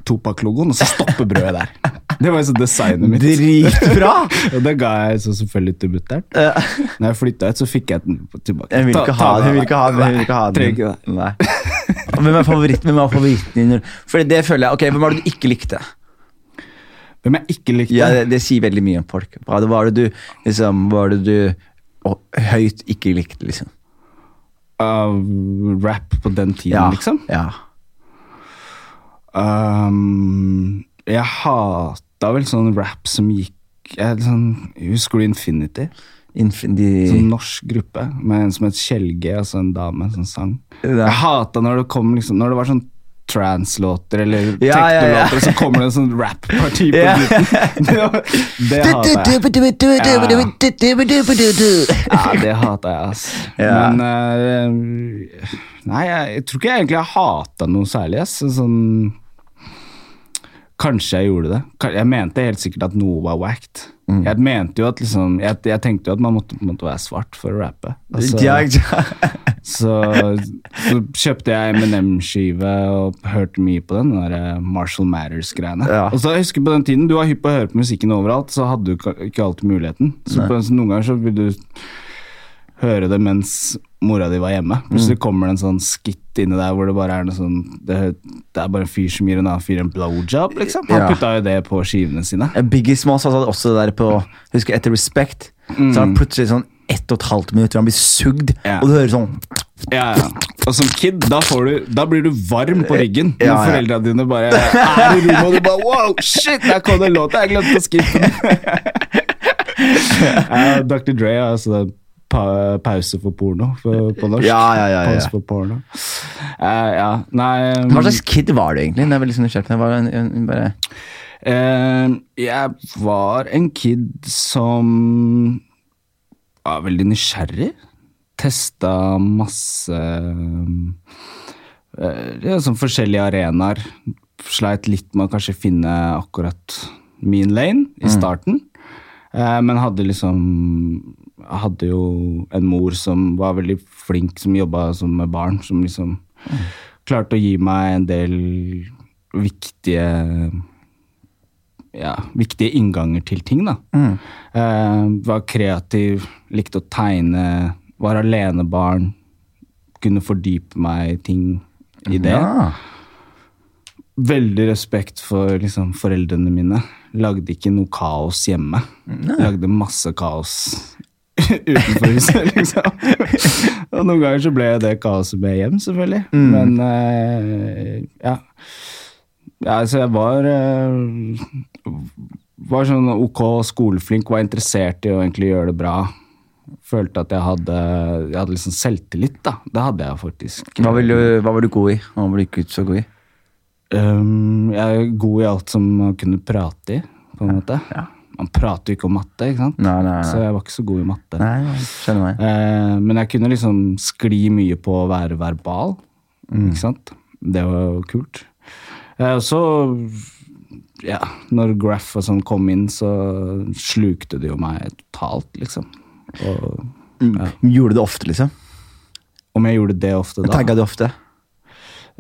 Tupac-logoen, og så stopper brødet der. Det var liksom designet mitt. Dritbra! og det ga jeg så selvfølgelig til mutter'n. Når jeg flytta ut, så fikk jeg den tilbake. Jeg vil ikke ta ha den. Hun vil ikke ha den. Jeg vil ikke ha den. Ikke. Nei. Hvem er favoritten, hvem er favoritten din? For det føler jeg, ok, Hvem var det du ikke likte? Hvem jeg ikke likte? Ja, det, det sier veldig mye om folk. Hva det var det du liksom, var det du og, høyt ikke likte, liksom? Uh, rap på den tiden, Ja, liksom. ja. Um, jeg hata vel sånn rap som gikk jeg, sånn, Husker du Infinity? Infin, Sånn norsk gruppe med en som het Kjelge, altså en dame som sang. Ja. Jeg hata når det kom liksom Når det var sånn trans-låter eller Ja, ja, ja. techno-låter, så kommer det en sånn rap-parti på slutten. Det, hata jeg. Ja, det hata jeg, ass. Ja. Men uh, Nei, jeg, jeg tror ikke jeg egentlig har hata noe særlig, ass. Sånn Kanskje jeg gjorde det. Jeg mente helt sikkert at noe var wacked. Mm. Jeg mente jo at liksom jeg, jeg tenkte jo at man måtte, måtte være svart for å rappe. Altså, så, så kjøpte jeg Eminem-skive og hørte mye på den, den der eh, Marshall Matters-greiene. Ja. Og så jeg husker på den tiden, Du var hypp på å høre på musikken overalt, så hadde du ikke alltid muligheten. Så, på, så Noen ganger så vil du høre det mens mora di var hjemme. Plutselig Mm. kommer det en sånn skitt inni der hvor det bare er noe sånn Det, det er bare en fyr som gir en annen fyr en blowjob, liksom. Han Ja. putta jo det på skivene sine. Biggie Smalls hadde også det der på Husker Etter Respect. Så har han plutselig sånn ett og et halvt minutt hvor han blir sugd, Ja. og du hører sånn Ja, ja. Og som kid, da, får du, da blir du varm på ryggen når Ja, ja. foreldrene dine bare er i rommet, og du bare Wow, shit, der kom det en låt! Jeg glemte å skippe den. Dr. Dre har altså den pa pause for porno på, på norsk. Ja, ja, ja, ja. Pause for porno. Uh, ja, nei um, Hva slags kid var du egentlig? Det er veldig sånn nysgjerrig. Det var en, en, bare Eh, jeg var en kid som var veldig nysgjerrig. Testa masse uh, sånn forskjellige arenaer. Sleit litt med å kanskje finne akkurat min lane i starten. Eh, men hadde liksom Hadde jo en mor som var veldig flink, som jobba med barn. Som liksom klarte å gi meg en del viktige ja, viktige innganger til ting, da. Eh, var kreativ, likte å tegne, var alenebarn. Kunne fordype meg i ting i det. Ja. Veldig respekt for liksom, foreldrene mine. Lagde ikke noe kaos hjemme. Lagde masse kaos utenfor huset, liksom. Og noen ganger så ble det kaoset med hjem, selvfølgelig. Mm. Men uh, ja. ja. Så jeg var uh, Var sånn ok skoleflink, var interessert i å egentlig gjøre det bra. Følte at jeg hadde, jeg hadde liksom selvtillit, da. Det hadde jeg faktisk. Hva, du, hva var du god i? Hva var du ikke så god i? Um, jeg er god i alt som man kunne prate i, på en måte. Ja. Man prater jo ikke om matte, ikke sant? Nei, nei, Så jeg var ikke så god i matte. nei skjønner meg. Eh, men jeg kunne liksom skli mye på å være verbal. Mm. Ikke sant? Det var jo kult. Eh, og så, ja, når Graff og sånn kom inn, så slukte det jo meg totalt, liksom. Og ja. Gjorde du det ofte, liksom? om jeg gjorde det ofte da Tagga du ofte?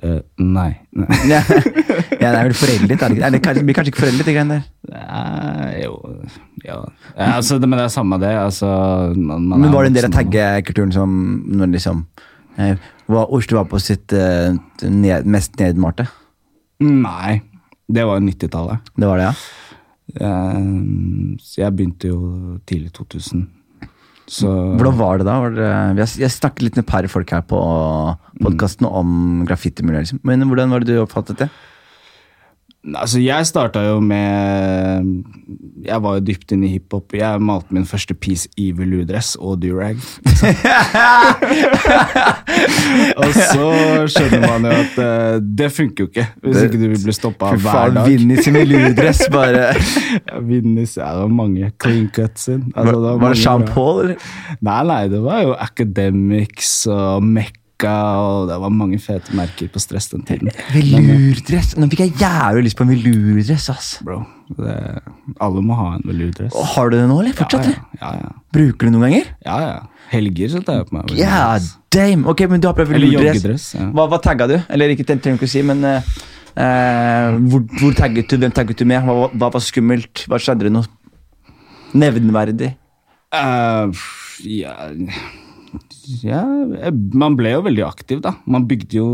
Eh, Nei. nei. ja, det er vel foreldet? er det? Er det kanskje, blir kanskje ikke foreldet, de greiene der? Ja, jo ja. altså, det, Men det er samme det. Altså, man, man Men var det en del av taggekulturen som når liksom eh, var Oslo var på sitt eh, ned, mest nedmalte? Nei. Det var 90-tallet. Det var det, ja? Eh, så jeg begynte jo tidlig 2000. Så Hvordan var det da? Var det, jeg, jeg snakket litt med et par folk her på podkasten om graffitimiljøet. Liksom. Men hvordan var det du oppfattet det? Altså, jeg starta jo med Jeg var jo dypt inne i hiphop. Jeg malte min første Peace i veludress og durag. og så skjønner man jo at uh, det funker jo ikke hvis Det- ikke du vil bli stoppa hver dag. Vinnis i veludress bare Vinnis, ja, det var mange clean cuts in. Altså, Var, var det Jean Paul, eller? Nei, nei, det var jo Academics og Mekka, og det var mange fete merker på stress den tiden. Velurdress. Nå fikk jeg jævlig lyst på en velurdress, ass. Bro, det, alle må ha en velurdress. Har du det nå, eller? Fortsatt? ja, ja, ja. Bruker du det noen ganger? ja, ja. Helger så tar jeg på meg velurdress. Yeah, damn! Ok, men du har prøvd velurdress. Ja. Hva, hva tagga du? Eller ikke, det trenger du ikke å si, men eh, eh, hvor, hvor tagget du? Hvem tagget du med? Hva, hva var skummelt? Hva skjedde det noe nevneverdig? Uh, ja, ja Man ble jo veldig aktiv, da. Man bygde jo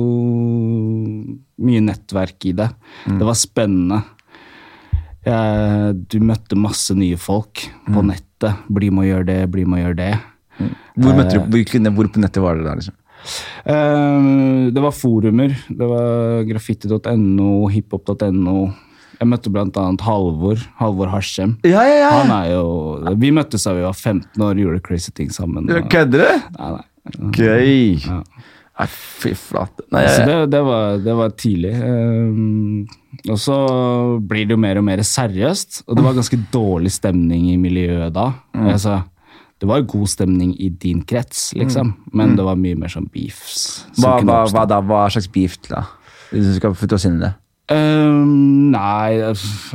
mye nettverk i det. Det var spennende. Jeg, du møtte masse nye folk på nettet. Bli med og gjør det, bli med og gjør det. Hvor, møtte du, hvor, hvor på nettet var det da? liksom? Eh, det var forumer. Det var graffiti.no, hiphop.no. Jeg møtte annet Halvor. Halvor Harsem. Ja, ja, ja! Han er jo Vi møttes da vi var 15 år, gjorde crazy ting sammen. og- Kødder du? Gøy! Ja. Nei, fy flate. Nei, det, det, var, det var tidlig. Um, og så blir det jo mer og mer seriøst. Og det var ganske dårlig stemning i miljøet da. Altså, det var god stemning i din krets, liksom. Men det var mye mer sånn beefs. hva, hva, hva da? Hva slags beef, da? Hvis du skal få oss inn i det. Um, nei,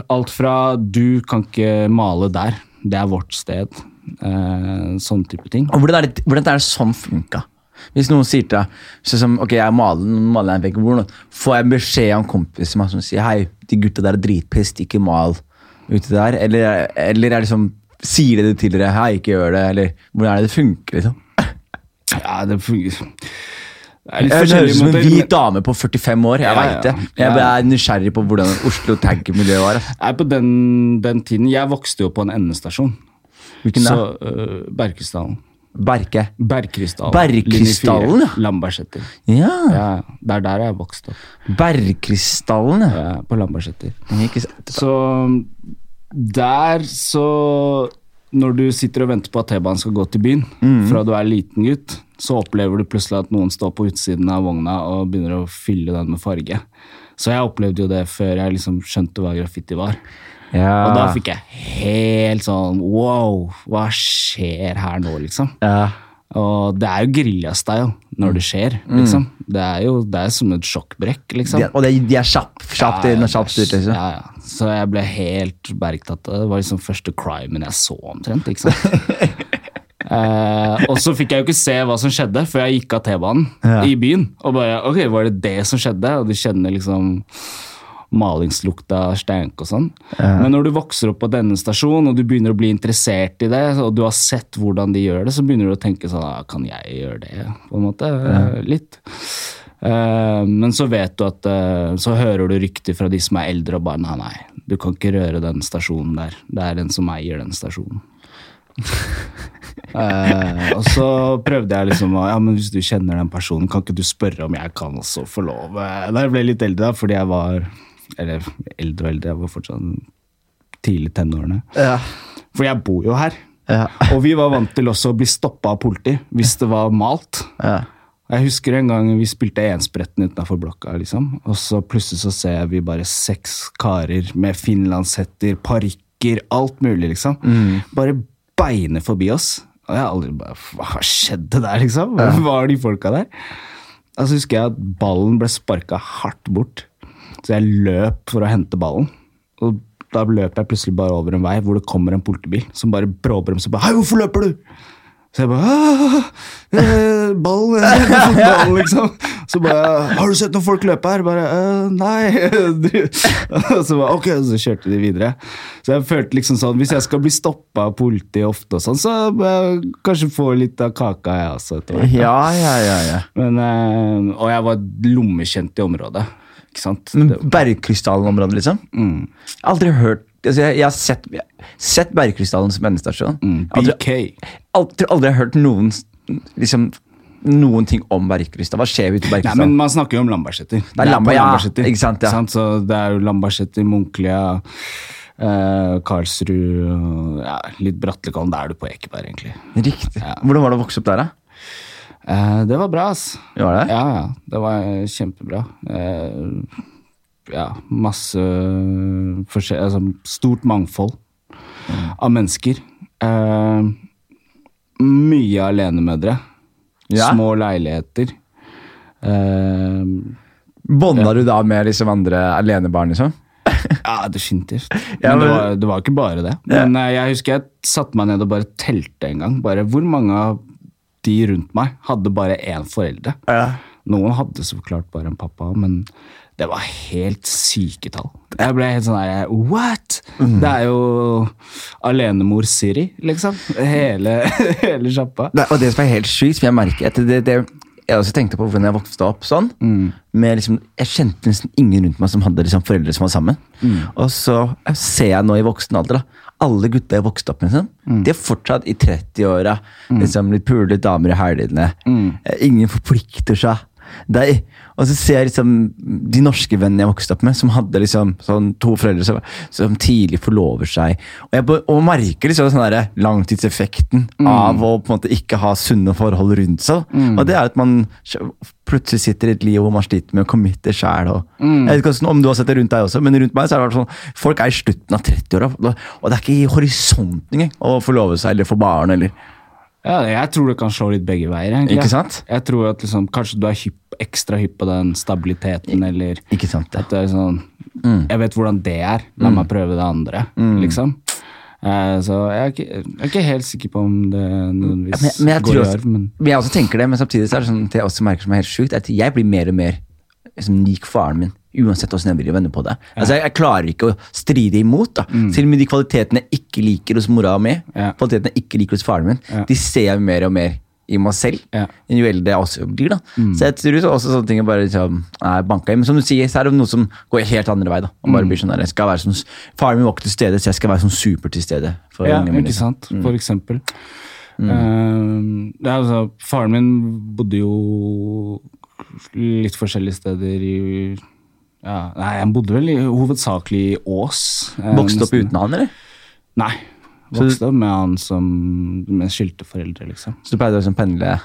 alt fra du kan ikke male der. Det er vårt sted. Uh, sånn type ting. Og hvordan er det, hvordan er det sånn funka? Hvis noen sier til deg sånn som, ok, jeg maler, maler en vegg, får jeg beskjed av en kompis som, sier hei, de gutta der er dritpissed, ikke mal ute der? Eller, eller er det som, sier de det til dere, hei, ikke gjør det? Eller hvordan er det det funker? liksom? Ja, det fungerer Det Jeg høres ut som en hvit dame på 45 år. Jeg Ja, vet det. Jeg er nysgjerrig på hvordan Oslo tag-miljøet var. Jeg Nei, på den, den tiden Jeg vokste jo på en endestasjon. Hvilken da? Så uh, Berkesdalen. Berke. Berkrystallen. Berkrystallen, ja. Lambertseter. Ja. Ja, det er der jeg vokste opp. Berkristallen, ja. Ja, på Lambertseter. Så der så Når du sitter og venter på at T-banen skal gå til byen, Mm. fra du er liten gutt, så opplever du plutselig at noen står på utsiden av vogna og begynner å fylle den med farge. Så jeg opplevde jo det før jeg liksom skjønte hva graffiti var. Ja. Og da fikk jeg helt sånn wow, hva skjer her nå, liksom? ja. Og det er jo gerilja-style når det skjer, liksom. Det er jo det er som et sjokkbrekk, liksom. De, og de, de er kjapp, kjapt inn og kjapt ut. liksom. Ja, ja. Så jeg ble helt bergtatt av det. Det var liksom første crimen jeg så omtrent. sant? eh, og så fikk jeg jo ikke se hva som skjedde før jeg gikk av T-banen Ja. i byen. Og bare, ok, var det det som skjedde? Og du kjenner liksom malingslukta stank og sånn. Men når du vokser opp på denne stasjonen, og du begynner å bli interessert i det, og du har sett hvordan de gjør det, så begynner du å tenke sånn ah, Kan jeg gjøre det? På en måte. Ja. Litt. Eh, men så vet du at eh, Så hører du rykter fra de som er eldre, og bare nei, nei, du kan ikke røre den stasjonen der. Det er en som eier den stasjonen. Eh, og så prøvde jeg liksom Ja, men hvis du kjenner den personen, kan ikke du spørre om jeg kan også få lov? Da jeg ble litt eldre, da, fordi jeg var Eller eldre og eldre, jeg var fortsatt tidlig tenårene. Ja. For jeg bor jo her. Ja. Og vi var vant til også å bli stoppa av politi hvis det var malt. Ja. Jeg husker en gang vi spilte enspretten utenfor blokka, liksom. Og så plutselig så ser vi bare seks karer med finlandshetter, parykker, alt mulig, liksom. Bare beine forbi oss. Og jeg har aldri bare Hva skjedde der, liksom? Hvem var de folka der? Og så husker jeg at ballen ble sparka hardt bort. Så jeg løp for å hente ballen. Og da løp jeg plutselig bare over en vei hvor det kommer en politibil som bare bråbremser. Bare, Hei, hvorfor løper du? Så jeg bare «Ah, eh, Ballen, jeg har liksom. Så bare Har du sett noen folk løpe her? Bare «Eh, Nei. Så bare, ok, så kjørte de videre. Så jeg følte liksom sånn Hvis jeg skal bli stoppa av politiet ofte og sånn, så jeg kanskje få litt av kaka, jeg også. etter hvert. ja, ja, ja, ja. Men, eh, og jeg var lommekjent i området. Ikke sant? Bergkrystallområdet, liksom? mm, Jeg har aldri hørt altså jeg, jeg har sett, jeg sett Bergkrystallen som endestasjon. mm, BK. aldri, aldri har hørt noen liksom, noen ting om Bergkrystall. Hva skjer ute i Nei, men Man snakker jo om Lambertseter. Det er Lamba, ja, ikke sant, ja. Så det er jo Lambertseter, Munklia, eh, Karlsrud ja, litt Bratlekollen. Da er du på Ekeberg, egentlig. Riktig. Hvordan var det å vokse opp der, da? Eh, det var bra, ass. Var det? Ja, ja. Det var eh, kjempebra. Eh, ja, masse forskjell... Altså, stort mangfold av mennesker. Eh, mye alenemødre. Ja. Små leiligheter. Eh, Bånda du da med liksom andre alenebarn, liksom? Ja, definitivt. Ja, Men det var, det var ikke bare det. Ja. Men jeg husker jeg satte meg ned og bare telte en gang. Bare Hvor mange av de rundt meg hadde bare én foreldre? Ja. Noen hadde så klart bare en pappa, men det var helt syke tall. Jeg ble helt sånn der What?! Mm. Det er jo alenemor Siri, liksom. Hele, hele sjappa. Og det som er helt sykt, som jeg merker etter det, det jeg også tenkte på hvordan jeg vokste opp sånn. Med liksom, jeg kjente nesten ingen rundt meg som hadde liksom foreldre som var sammen. Og så ser jeg nå i voksen alder da, alle gutta jeg vokste opp med, liksom, de er fortsatt i 30-åra. Liksom, litt pule damer i helgene. Mm. Ingen forplikter seg. Er, og så ser jeg liksom de norske vennene jeg vokste opp med, som hadde liksom sånn to foreldre som, som tidlig forlover seg. Og jeg og merker liksom sånn der langtidseffekten av å på en måte ikke ha sunne forhold rundt seg. Og det er at man plutselig sitter i et liv hvor man sliter med å committe sjæl. Jeg vet ikke om du har sett det rundt deg også, men rundt meg så er det sånn folk er i slutten av 30-åra, og det er ikke i horisonten engang å forlove seg eller få barn. eller Ja, jeg tror det kan slå litt begge veier. egentlig. Ikke sant? Jeg tror at liksom, Kanskje du er hypp, ekstra hypp på den stabiliteten, eller Ikke sant ja. at det er sånn Mm. Jeg vet hvordan det er, la meg prøve det andre, liksom. Eh, så jeg er, ikke, jeg er ikke helt sikker på om det nødvendigvis men, men går i arv, men men jeg også tenker det, men samtidig så er det sånn at jeg også merker som er helt sjukt, at jeg blir mer og mer liksom, lik faren min. Uansett hvordan jeg vil vende på det. Altså, jeg, jeg klarer ikke å stride imot. da. Mm. Selv med de kvalitetene jeg ikke liker hos mora mi, Mm. Ja. kvalitetene jeg ikke liker hos faren min, Ja. de ser jeg mer og mer i meg selv. Ja. Mm. Jo eldre jeg også blir. da. Så jeg tror så også sånne ting er bare liksom, er banka i. Men som du sier, så er det noe som går helt andre vei. da. Og Mm. bare blir sånn der, jeg skal være sånn, Faren min var ikke til stede, så jeg skal være sånn super til stede. for Ja, ungene mine. ikke sant? Mm. For eksempel. Det er altså, faren min bodde jo litt forskjellige steder i ja, Nei, han bodde vel i, hovedsakelig i Ås. eh, Vokste opp uten han, eller? Nei. Vokste opp med han som med skilte foreldre, liksom. Så du pleide å liksom pendle?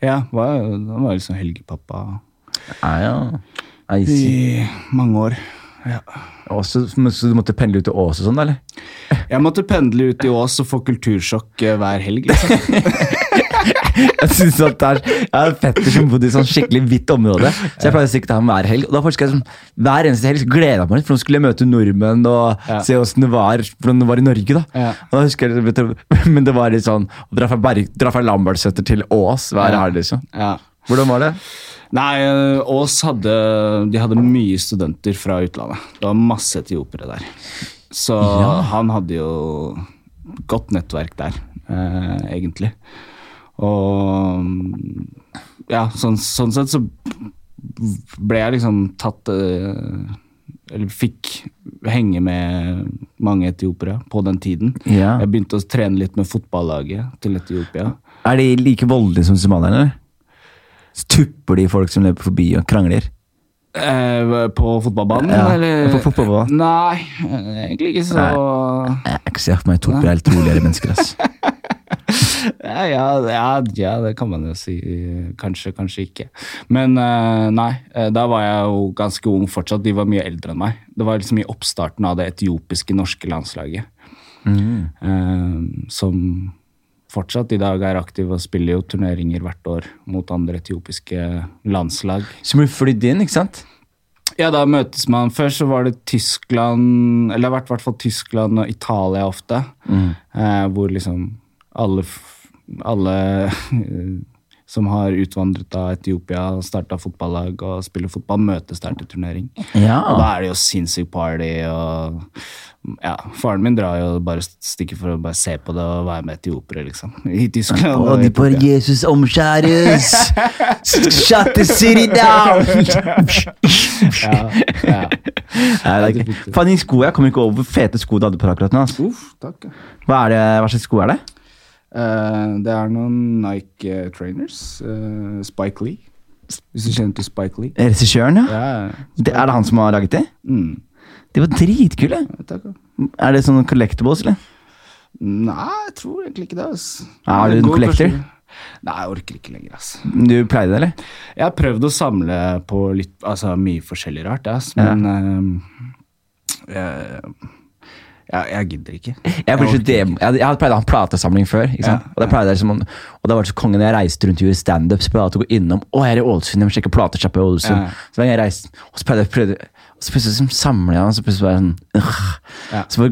Ja, var, han var liksom helgepappa Ja, ja. I i mange år. Ja. Også, så du måtte pendle ut til Ås og sånn, eller? Jeg måtte pendle ut i Ås og få kultursjokk eh, hver helg, liksom. Jeg synes at det er, Jeg har en fetter som bodde i sånn skikkelig hvitt område, så jeg pleide å stikke til ham hver helg. Og da jeg sånn, Hver eneste helg gleda jeg meg litt, for nå skulle jeg møte nordmenn og Ja. se åssen det det var i Norge. da. Ja. Og da husker jeg, Men det var litt sånn å dra fra, Berg- dra fra Lambertseter til Ås hver helg, liksom. Ja. Hvordan var det? Nei, Ås hadde, de hadde mye studenter fra utlandet. Det var masse etiopiere der. Så Ja. han hadde jo godt nettverk der, eh, egentlig. Og ja, sånn, sånn sett så ble jeg liksom tatt eh, Eller fikk henge med mange etiopere på den tiden. Ja. Jeg begynte å trene litt med fotballaget til Etiopia. Er de like voldelige som somalierne, tupper de folk som løper forbi og krangler? Eh, på fotballbanen, Ja, eller? på fotballbanen. Nei, egentlig ikke så Jeg har ikke se for meg etiopiere er helt roligere mennesker. ass. ja, ja, ja, det kan man jo si. Kanskje, kanskje ikke. Men eh, nei, eh, da var jeg jo ganske ung fortsatt. De var mye eldre enn meg. Det var liksom i oppstarten av det etiopiske norske landslaget. Eh, som fortsatt i dag er aktiv og spiller jo turneringer hvert år mot andre etiopiske landslag. Som blir flydd inn, ikke sant? Ja, da møtes man Før så var det Tyskland Eller det har vært i hvert fall Tyskland og Italia ofte. Eh, hvor liksom alle, alle eh, som har utvandret av Etiopia, starta fotballag og spiller fotball, møtes der til turnering. Ja. Og da er det jo sinnssyk party og ja, Faren min drar jo bare stikker for å bare se på det og være med etiopere, liksom. I Tyskland. Og de bare Jesus omskjæres! Shut the city down! ja, ja. Nei, er. Faen, de skoene, Jeg kom ikke over fete sko du hadde på akkurat nå. Altså. Uff, takk. Hva, er det, hva slags sko er det? Eh, det er noen Nike trainers. Uh, Spike Lee. Hvis du kjenner til Spike Lee. Regissøren, ja. Ja, Det, er det han som har laget det? mm. De var dritkule. Ja. Er det sånne collectibles, eller? Nei, jeg tror egentlig ikke det. ass. Ja, er du en collector? kanskje- Nei, jeg orker ikke lenger. ass. Du pleide det, eller? Jeg har prøvd å samle på litt, altså mye forskjellig rart, ass, men eh, jeg, jeg, jeg gidder ikke. Jeg, jeg, dem- jeg, jeg hadde pleid å ha en platesamling før. Ikke sant? Ja, og, da pleide jeg som, om- og det så kongen jeg reiste rundt og gjorde standup. Så pleide jeg å gå innom Å, jeg er i Ålesund, jeg må sjekke platesjappa i Ålesund. Ja. Så jeg reiste, og så pleide jeg og så plutselig så samler jeg, og så plutselig bare sånn øh. Ja. Så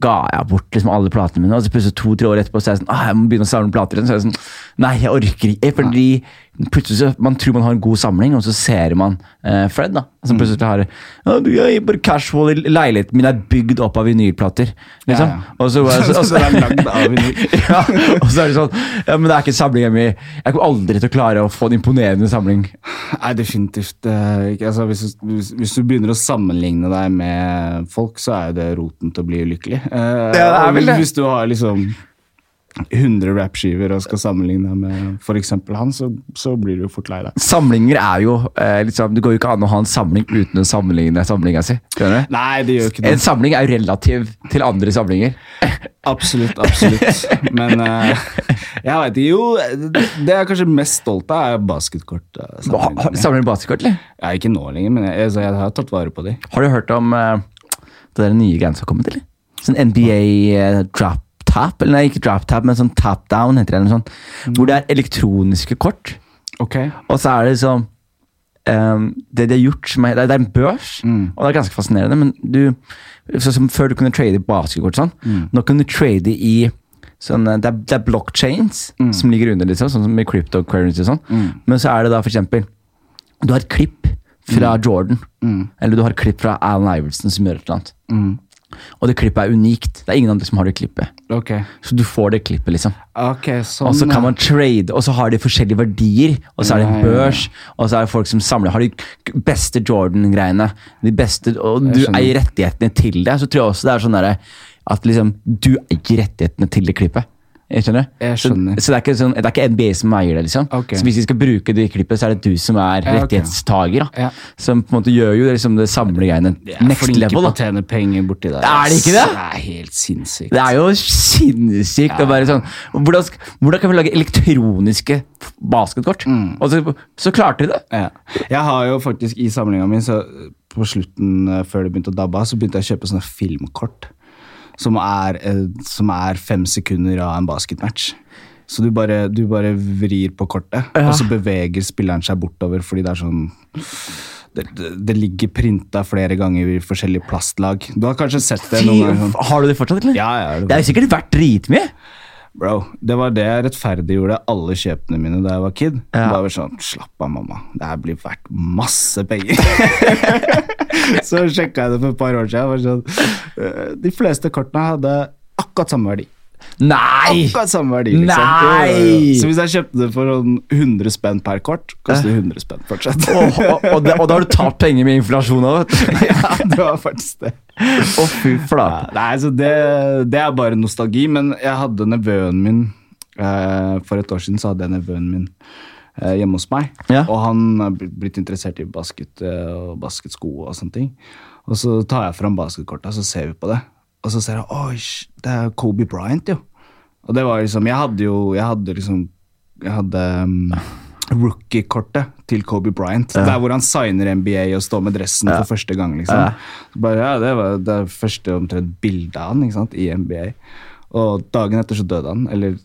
ga jeg bort liksom alle platene mine, og så plutselig to-tre år etterpå så er jeg sånn ah, jeg må begynne å samle plater igjen. Så er jeg sånn Nei, jeg orker ikke. Fordi plutselig så man tror man har en god samling, og så ser man eh, Fred, da. Mm. Som plutselig har «Å, du er bare casual leiligheten min er bygd opp av vinylplater. Liksom. Ja, ja. Og så, bare- Så det er lagd av vinyl. ja, og så er det sånn Ja, men det er ikke samlinga mi. Jeg kommer aldri til å klare å få en imponerende samling. Nei, definitivt uh, ikke. Altså, hvis, hvis, hvis du begynner å sammenligne deg med folk, så er jo det roten til å bli ulykkelig. Eh, det er vel det. Hvis du har liksom 100 rappskiver og skal sammenligne med f.eks. han, så, så blir du jo fort lei deg. Samlinger er jo eh, liksom, Det går jo ikke an å ha en samling uten å sammenligne samlinga si. Skjønner du? Nei, det gjør ikke det. En samling er jo relativ til andre samlinger. Absolutt, absolutt. Men eh, jeg veit ikke. Jo, det, det jeg er kanskje mest stolt av, er basketkort. Samler du basketkort, eller? Er ikke nå lenger, men jeg, jeg, jeg har tatt vare på de. Har du hørt om eh, det der nye greiene som har kommet, eller? Sånn NBA eh, drop tap, eller nei, ikke drop tap, men sånn tap down, heter det. Eller noe sånt. Hvor det er elektroniske kort. Okay. Og så er det liksom um, Det de har gjort som er, det, er, en børs, og det er ganske fascinerende, men du så som før du kunne trade basketkort sånn, nå kan du trade i sånn eh, Det er, det er blockchains som ligger under, liksom, sånn som i cryptocurrency og sånn. Men så er det da for eksempel Du har et klipp fra Jordan, eller du har et klipp fra Alan Iverson som gjør et eller annet. Og det klippet er unikt. Det er ingen andre som har det klippet. Okay. Så du får det klippet, liksom. Okay, sånn. Og så kan man trade, og så har de forskjellige verdier. Og så er det en børs, og så er det folk som samler. Har de beste Jordan-greiene, de beste, og du eier rettighetene til det, så tror jeg også det er sånn der, at liksom du eier rettighetene til det klippet. Jeg skjønner? Jeg skjønner. Så, så det, er ikke sånn, det er ikke NBA som eier det, liksom. Okay. Så hvis vi skal bruke det i klippet, så er det du som er Ja, rettighetstager. Da. Ja. Som på en måte gjør jo det, liksom, det samlegreiene next flinke level. på å tjene penger borti der. Er det ikke det? Det er helt sinnssykt. Det er jo sinnssykt å være sånn hvordan, hvordan kan vi lage elektroniske basketkort? Mm. Og så, så klarte de det. Ja. Jeg har jo faktisk i samlinga mi, så på slutten eh, før det begynte å dabbe av, så begynte jeg å kjøpe sånne filmkort. Som er, eh, som er fem sekunder av en basketmatch. Så du bare, du bare vrir på kortet, Ja. og så beveger spilleren seg bortover fordi det er sånn det, det, det ligger printa flere ganger i forskjellige plastlag. Du har kanskje sett det noen ganger? Har du det fortsatt, eller? Ja, ja, Det er jo sikkert verdt dritmye. Bro, det var det jeg rettferdiggjorde alle kjøpene mine da jeg var kid. Ja. var sånn, slapp av mamma, det her blir verdt masse penger. så sjekka jeg det for et par år siden. Sånn, øh, de fleste kortene hadde akkurat samme verdi. Nei! Akkurat samme verdi, liksom. Nei! Så hvis jeg kjøpte det for sånn 100 spenn per kort, koster det 100 spenn fortsatt. og, og, og, det, og da har du tapt penger med inflasjon òg, vet du. ja, det var faktisk det. Å, fy Ja, flate. nei, så det, det er bare nostalgi, men jeg hadde nevøen min eh, For et år siden så hadde jeg nevøen min eh, hjemme hos meg. Ja. Og han er blitt interessert i basket eh, og basketsko og sånne ting. Og så tar jeg fram basketkorta, så ser vi på det. Og så ser jeg oi, det er Kobe Bryant, jo. Og det var liksom Jeg hadde jo Jeg hadde liksom Jeg hadde um, rookie-kortet til Kobe Bryant. Der hvor han signer NBA og står med dressen for første gang. liksom. Ja. Bare, ja, Det var det første omtrent bildet av han ikke sant, i NBA. Og dagen etter så døde han. Eller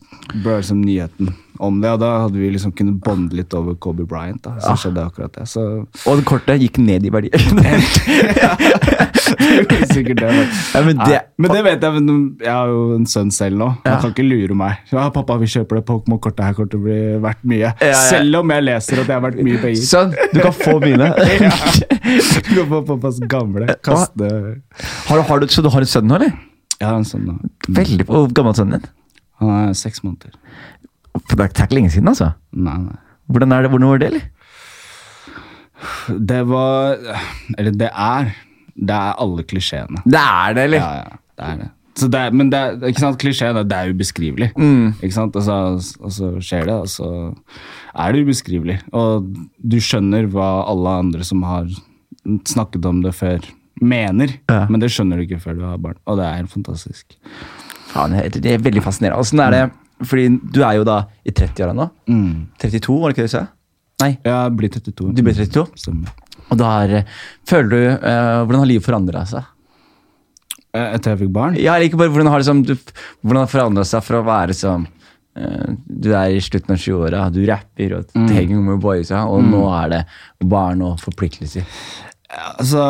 ble liksom nyheten om det. Og da hadde vi liksom kunnet bonde litt over Kobe Bryant. da, Så skjedde akkurat det. Så Og kortet gikk ned i verdi. sikkert det. Men, Ja, men det- men det vet jeg. Men jeg har jo en sønn selv nå. Han kan ikke lure meg. Ja, 'Pappa, vi kjøper det Pokémon-kortet her. Kortet blir verdt mye.' Ja, ja. Selv om jeg leser at det har vært mye penger. Sønn, du kan få mine. du kan få pappas gamle. Kaste Har, du- har du, så du har en sønn nå, eller? Jeg har en sønn. nå. Veldig Hvor gammel er sønnen din? Han er seks måneder. For Det er ikke lenge siden, altså. Nei, nei. Hvordan, er det, hvordan var det, eller? Det var Eller det er Det er alle klisjeene. Det er det, eller? Ja, ja, det er det. Så det er, men det er, ikke sant, klisjeen er det er ubeskrivelig. Mm. Ikke sant? Og så, og så skjer det, og så er det ubeskrivelig. Og du skjønner hva alle andre som har snakket om det før, mener. Ja. Men det skjønner du ikke før du har barn. Og det er helt fantastisk. Faen, det er veldig fascinerende. Åssen er det Fordi du er jo da i 30-åra nå. Mm. 32, var det ikke det du sa? Nei, Jeg blitt 32. du ble 32. Stemmer. Og da er, føler du uh, Hvordan har livet forandra seg? Eh, Etter jeg fikk barn? Ja, eller ikke bare hvordan har du, hvordan har det forandra seg fra å være som uh, Du er i slutten av 20-åra, du rapper og Mm. henger med boysa, og nå er det barn og forpliktelser. Altså,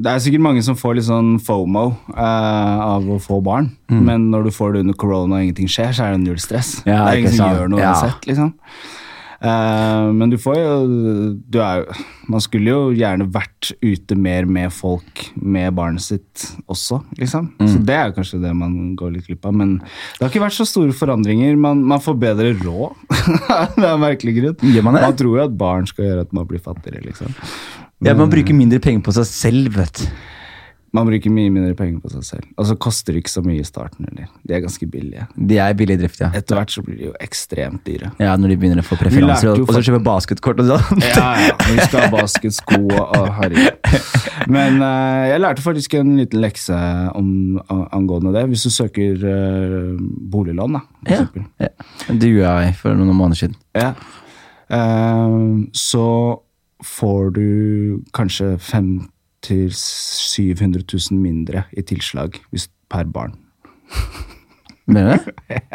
det er sikkert mange som får litt sånn FOMO uh, av å få barn. Mm. Men når du får det under korona og ingenting skjer, så er det null stress. Ja, det er ingen som gjør noe Ja. uansett, liksom. Uh, men du får jo du er, Man skulle jo gjerne vært ute mer med folk med barnet sitt også, liksom. Mm. Så det er kanskje det man går litt glipp av. Men det har ikke vært så store forandringer. Man, man får bedre råd. det er en merkelig grunn. Man? Man tror jo at barn skal gjøre at man blir fattigere, liksom. Ja, Man bruker mindre penger på seg selv, vet du. Man bruker mye mindre penger på seg selv. Og så koster det ikke så mye i starten heller. De er ganske billige. De er billig i drift, ja. Etter hvert så blir de jo ekstremt dyre. Ja, Når de begynner å få preferanser, og, jo og så kjøper basketkort og sånn. Ja, ja. Vi skal ha basketsko og og herregud. Men uh, jeg lærte faktisk en liten lekse om, angående det. Hvis du søker uh, boliglån, da, for Ja. eksempel. Ja. Det gjorde jeg for noen måneder siden. Ja. Uh, så får du kanskje 500 000-700 000 mindre i tilslag hvis, per barn. Mener du det?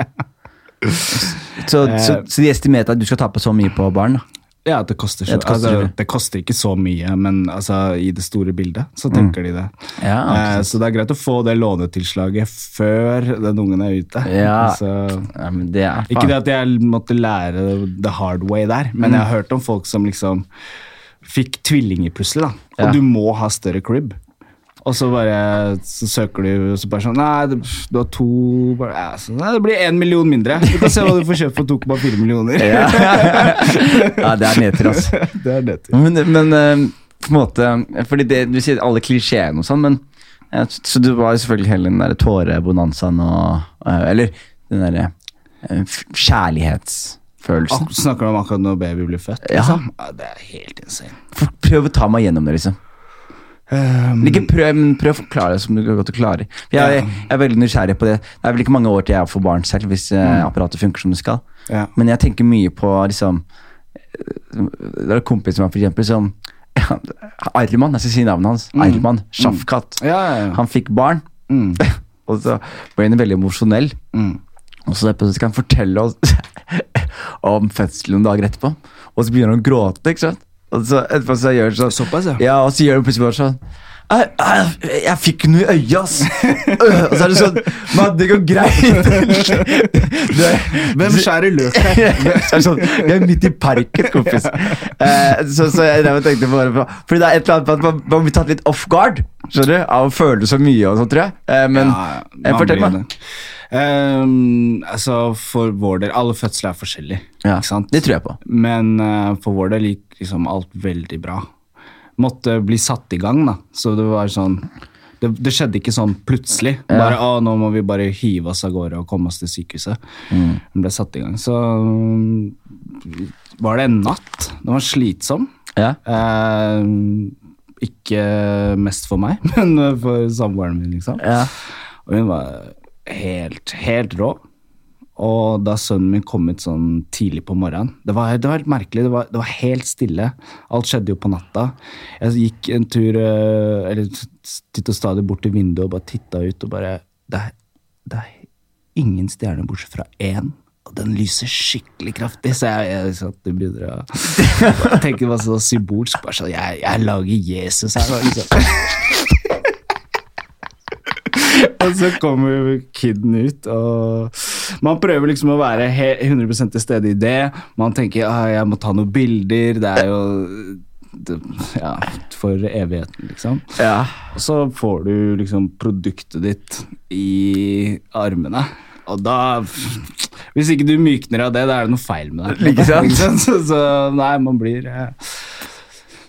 Så, så, så de estimerte at du skal tape så mye på barn? da? Ja, det koster, så, Ja, det koster altså, det koster ikke så mye, men altså, i det store bildet så tenker de det. Ja, eh, så det er greit å få det lånetilslaget før den ungen er ute. Ja. Altså, det er ikke det at jeg måtte lære the hard way der, men Mm. jeg har hørt om folk som liksom fikk tvillinger plutselig, da. Og Ja. du må ha større crib. Og så bare så søker du, og så bare sånn Nei, du har to bare, ja, så, Nei, det blir én million mindre. Du kan se hva du får kjøpt for 2,4 millioner. Ja. ja, det er nedtur, altså. det er nedtur. Men, men eh, på en måte Fordi det, du sier alle klisjeene og sånn, men Så du var jo selvfølgelig hele den der tårebonanzaen og eh, Eller den derre eh, f- kjærlighetsfølelsen. Ak snakker du om akkurat når baby blir født? Ja. Liksom? Ja, det er helt insane. For- Prøv å ta meg gjennom det, liksom. Um, Ikke prøv, prøv å forklare det som du godt klarer. For jeg, jeg er veldig nysgjerrig på det. Det er vel ikke mange år til jeg får barn selv, hvis mm. apparatet funker som det skal. ja. Men jeg tenker mye på liksom eh, Det er en kompis som er for eksempel som ja, Arman, jeg skal si navnet hans. Arman Shafkat. Ja, ja, ja. Han fikk barn, Mm. og så ble han veldig emosjonell. Mm. Og så skal han fortelle oss om fødselen noen dager etterpå. Og så begynner han å gråte, ikke sant? Og så etterpå så gjør han sånn Såpass, ja. Ja, og så gjør han plutselig bare sånn jeg, jeg, jeg fikk noe i øyet, ass! Øh, Og så er det sånn Men det går greit! Det, Hvem skjærer løk her? er sånn, Vi er midt i parken, kompis. Uh, så, så jeg tenkte bare på. Fordi det er et eller annet med at man, man blir tatt litt off guard skjønner du, av å føle så mye. og sånt, tror jeg. Uh, men Ja, eh, fortell meg. Ehm, altså, for vår del Alle fødsler er forskjellige, Ja? Det tror jeg på. Men uh, for vår del gikk liksom alt veldig bra. Måtte bli satt i gang, da. Så det var sånn Det, det skjedde ikke sånn plutselig. Ja. Bare å, nå må vi bare hive oss av gårde og komme oss til sykehuset. Den ble satt i gang. Så mm, var det en natt. Den var slitsom. Ja. Eh, ikke mest for meg, men for samboeren min, liksom. Ja. Og hun var helt, helt rå. Og da sønnen min kom ut sånn tidlig på morgenen Det var, det var helt merkelig. Det var, det var helt stille. Alt skjedde jo på natta. Jeg gikk en tur eh, Eller titt og stadig bort til vinduet og bare titta ut og bare Det er, det er ingen stjerner bortsett fra én. Og den lyser skikkelig kraftig, så jeg, jeg satt begynner å tenke så symbolsk. Bare sånn, jeg, jeg lager Jesus her nå, liksom. Og så kommer kiden ut, og man prøver liksom å være he- 100 til stede i det. Man tenker ah, jeg må ta noen bilder, det er jo det, ja, for evigheten, liksom. Ja. Og så får du liksom produktet ditt i armene. Og da Hvis ikke du mykner av det, da er det noe feil med deg. Sant? Så, så nei, man blir eh,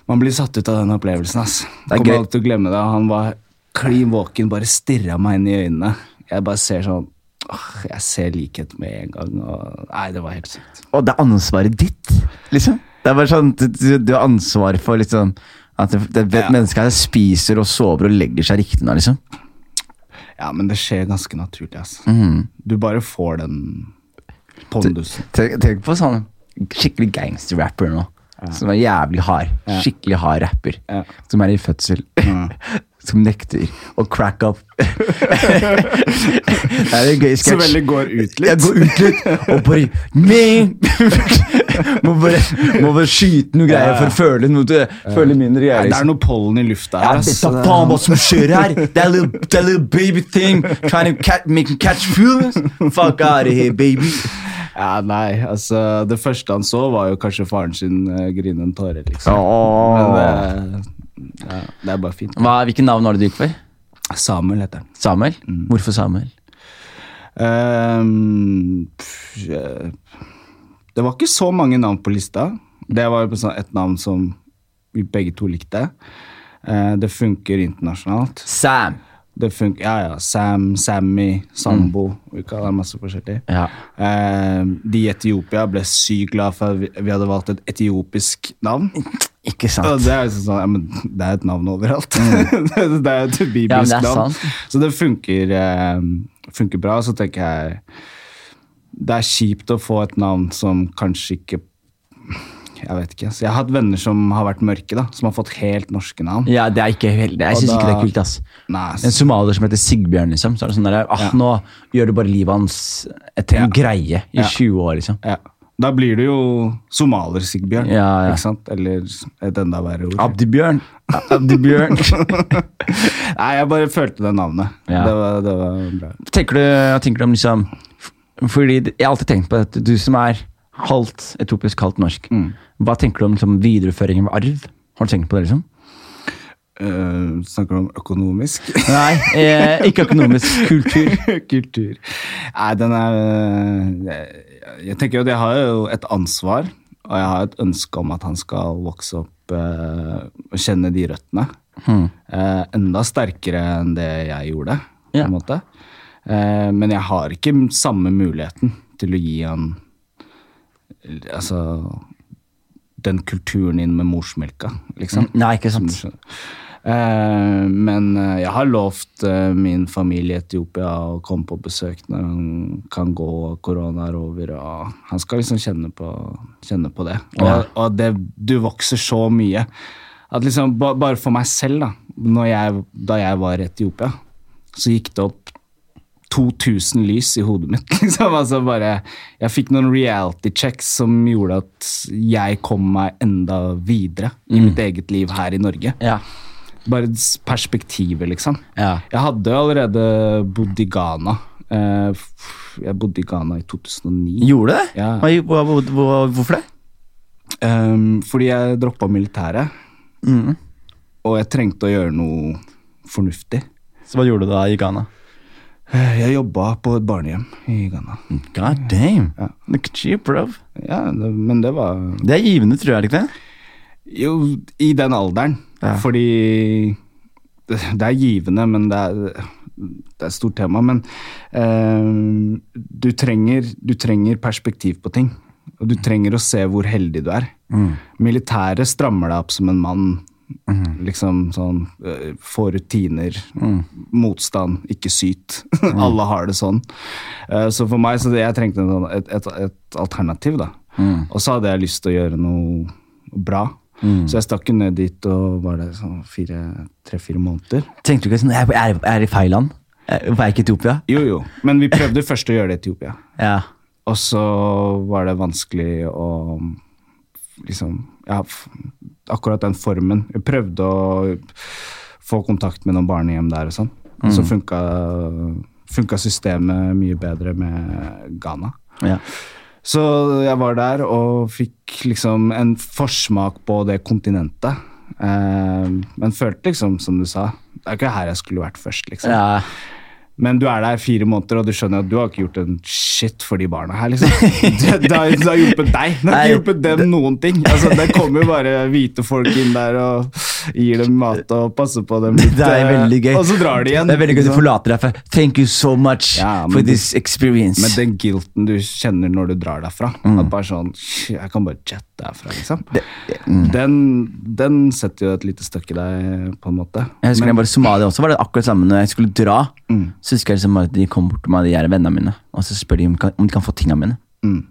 Man blir satt ut av den opplevelsen, ass. Det er Kommer alltid til å glemme det. Han var klin våken, bare stirra meg inn i øynene. Jeg bare ser sånn åh, Jeg ser likhet med en gang. Og, nei, det var helt sykt. Og det er ansvaret ditt, liksom. Det er bare sånn, Du, du, har ansvar for liksom at det, det, det Ja. mennesket her spiser og sover og legger seg riktig nå, liksom. Ja, men det skjer ganske naturlig, altså. Mm. Du bare får den pondusen. Tenk, på sånn skikkelig gangsterrapper nå. Ja. Som er jævlig hard. Ja. Skikkelig hard rapper. Ja. Som er i fødsel. som nekter å crack up. det er en gøy Så sketsj. veldig går ut Jeg litt. går ut litt og bare Nei! må, bare, må bare skyte noe greier for å føle noe til, føle mindre greier. Liksom. Ja, det er noe pollen i lufta her. Ja, da faen hva som skjer her! That little, that little baby thing trying to catch, make him catch feelings. Fuck out of here, baby. Ja, nei, altså Det første han så, var jo kanskje faren sin uh, grine en tåre, liksom. Men Åh. Ja, det er bare fint. Hva, hvilke navn var det du gikk for? Samuel heter han. Samuel? Hvorfor Samuel? Um, det var ikke så mange navn på lista. Det var sånn et navn som vi begge to likte. Eh, det funker internasjonalt. Sam. Det funker, ja, ja. Sam, Sammy, Sambo. Vi kaller det masse forskjellig. Ja. Eh, de i Etiopia ble sykt glad for at vi, vi hadde valgt et etiopisk navn. Ikke Og det er sånn, ja, men det er et navn overalt. det er et bibelsk Mm. Ja, navn. sant. Så det funker, eh, funker bra. Så tenker jeg det er kjipt å få et navn som kanskje ikke Jeg vet ikke. Så jeg har hatt venner som har vært mørke, da, som har fått helt norske navn. Ja, det er ikke heldig. Jeg syns ikke det er kult, ass. Nei, En somalier som heter Sigbjørn, liksom. Så er det sånn der, ah, Ja. Nå gjør du bare livet hans til en greie i Ja. 20 år, liksom. ja. Da blir det jo somalier-Sigbjørn, Ja, ja. ikke sant? Eller et enda verre ord. Abdibjørn. Abdibjørn. Nei, jeg bare følte det navnet. Ja. Det, var, det var bra. tenker du, jeg tenker du om liksom Fordi jeg har alltid tenkt på at du som er halvt etopisk, halvt norsk. Mm. Hva tenker du om liksom, videreføring av arv? Har du tenkt på det, liksom? Uh, snakker du om økonomisk? Nei, eh, ikke økonomisk. Kultur. Kultur. Nei, den er jeg, jeg tenker jo at jeg har jo et ansvar, og jeg har et ønske om at han skal vokse opp eh, og kjenne de røttene. Eh, enda sterkere enn det jeg gjorde, på en måte. Eh, men jeg har ikke samme muligheten til å gi han altså den kulturen inn med morsmelka, liksom. Nei, ikke sant. Eh, men eh, jeg har lovt eh, min familie i Etiopia å komme på besøk når han kan gå og korona er over. Og han skal liksom kjenne på, kjenne på det. Og, Ja. og det, du vokser så mye. At liksom, bare for meg selv, da jeg, da jeg var i Etiopia, så gikk det opp 2000 lys i hodet mitt. Liksom. Altså bare, jeg fikk noen reality checks som gjorde at jeg kom meg enda videre i mitt eget liv her i Norge. Ja. Bare perspektivet, liksom. ja. Jeg hadde allerede bodd i Ghana. Eh, Jeg bodde i Ghana i 2009. Gjorde det? Ja. Hvorfor det? Um, fordi jeg droppa militæret, Mm. og jeg trengte å gjøre noe fornuftig. Så hva gjorde du da i Ghana? Eh, Jeg jobba på et barnehjem i Ghana. God damn. Ja. Cheap, bro. Ja, det, men det var Det er givende, tror jeg, ikke det? Jo, i den alderen. Ja. Fordi det, er givende, men det er, det er et stort tema. Men eh, du, trenger, du trenger perspektiv på ting. Og du trenger å se hvor heldig du er. Militæret strammer deg opp som en mann. Liksom sånn eh, Få rutiner. Motstand, ikke syt. Alle har det sånn. Eh, så for meg så det, jeg trengte en sånn- et, et, et alternativ, da. Og så hadde jeg lyst til å gjøre noe bra. Så jeg stakk ned dit og var der sånn tre-fire måneder. Tenkte du ikke sånn Jeg er, jeg er i feil land? Jeg er ikke i Etiopia? Jo, jo. Men vi prøvde først å gjøre det i Etiopia. Ja. Og så var det vanskelig å liksom Ja, akkurat den formen. Vi prøvde å få kontakt med noen barnehjem der og sånn. Mm. så funka, funka systemet mye bedre med Ghana. ja. Så jeg var der og fikk liksom en forsmak på det kontinentet. Eh, men følte liksom, som du sa, det er ikke her jeg skulle vært først, liksom. ja. Men du er der fire måneder, og du skjønner at du har ikke gjort en shit for de barna her, liksom. Det, det, har, det har hjulpet deg. Det har ikke hjulpet dem noen ting. Altså, det kommer jo bare hvite folk inn der og gir dem mat og passer på dem litt. Det er eh, veldig gøy. Og så drar de igjen. Det er veldig gøy at du forlater deg. For thank you so much Ja, for this experience. Men den guilten du kjenner når du drar derfra, Mm. at bare sånn "Shit, Jeg kan bare jette derfra, liksom. mm. Den, den setter jo et lite støkk i deg, på en måte. Jeg husker Men, jeg var i Somalia også, var det akkurat samme når jeg skulle dra. Mm. Så husker jeg liksom at de kom bort til meg, de her vennene mine, og så spør de om, om de kan få tingene mine. Mm.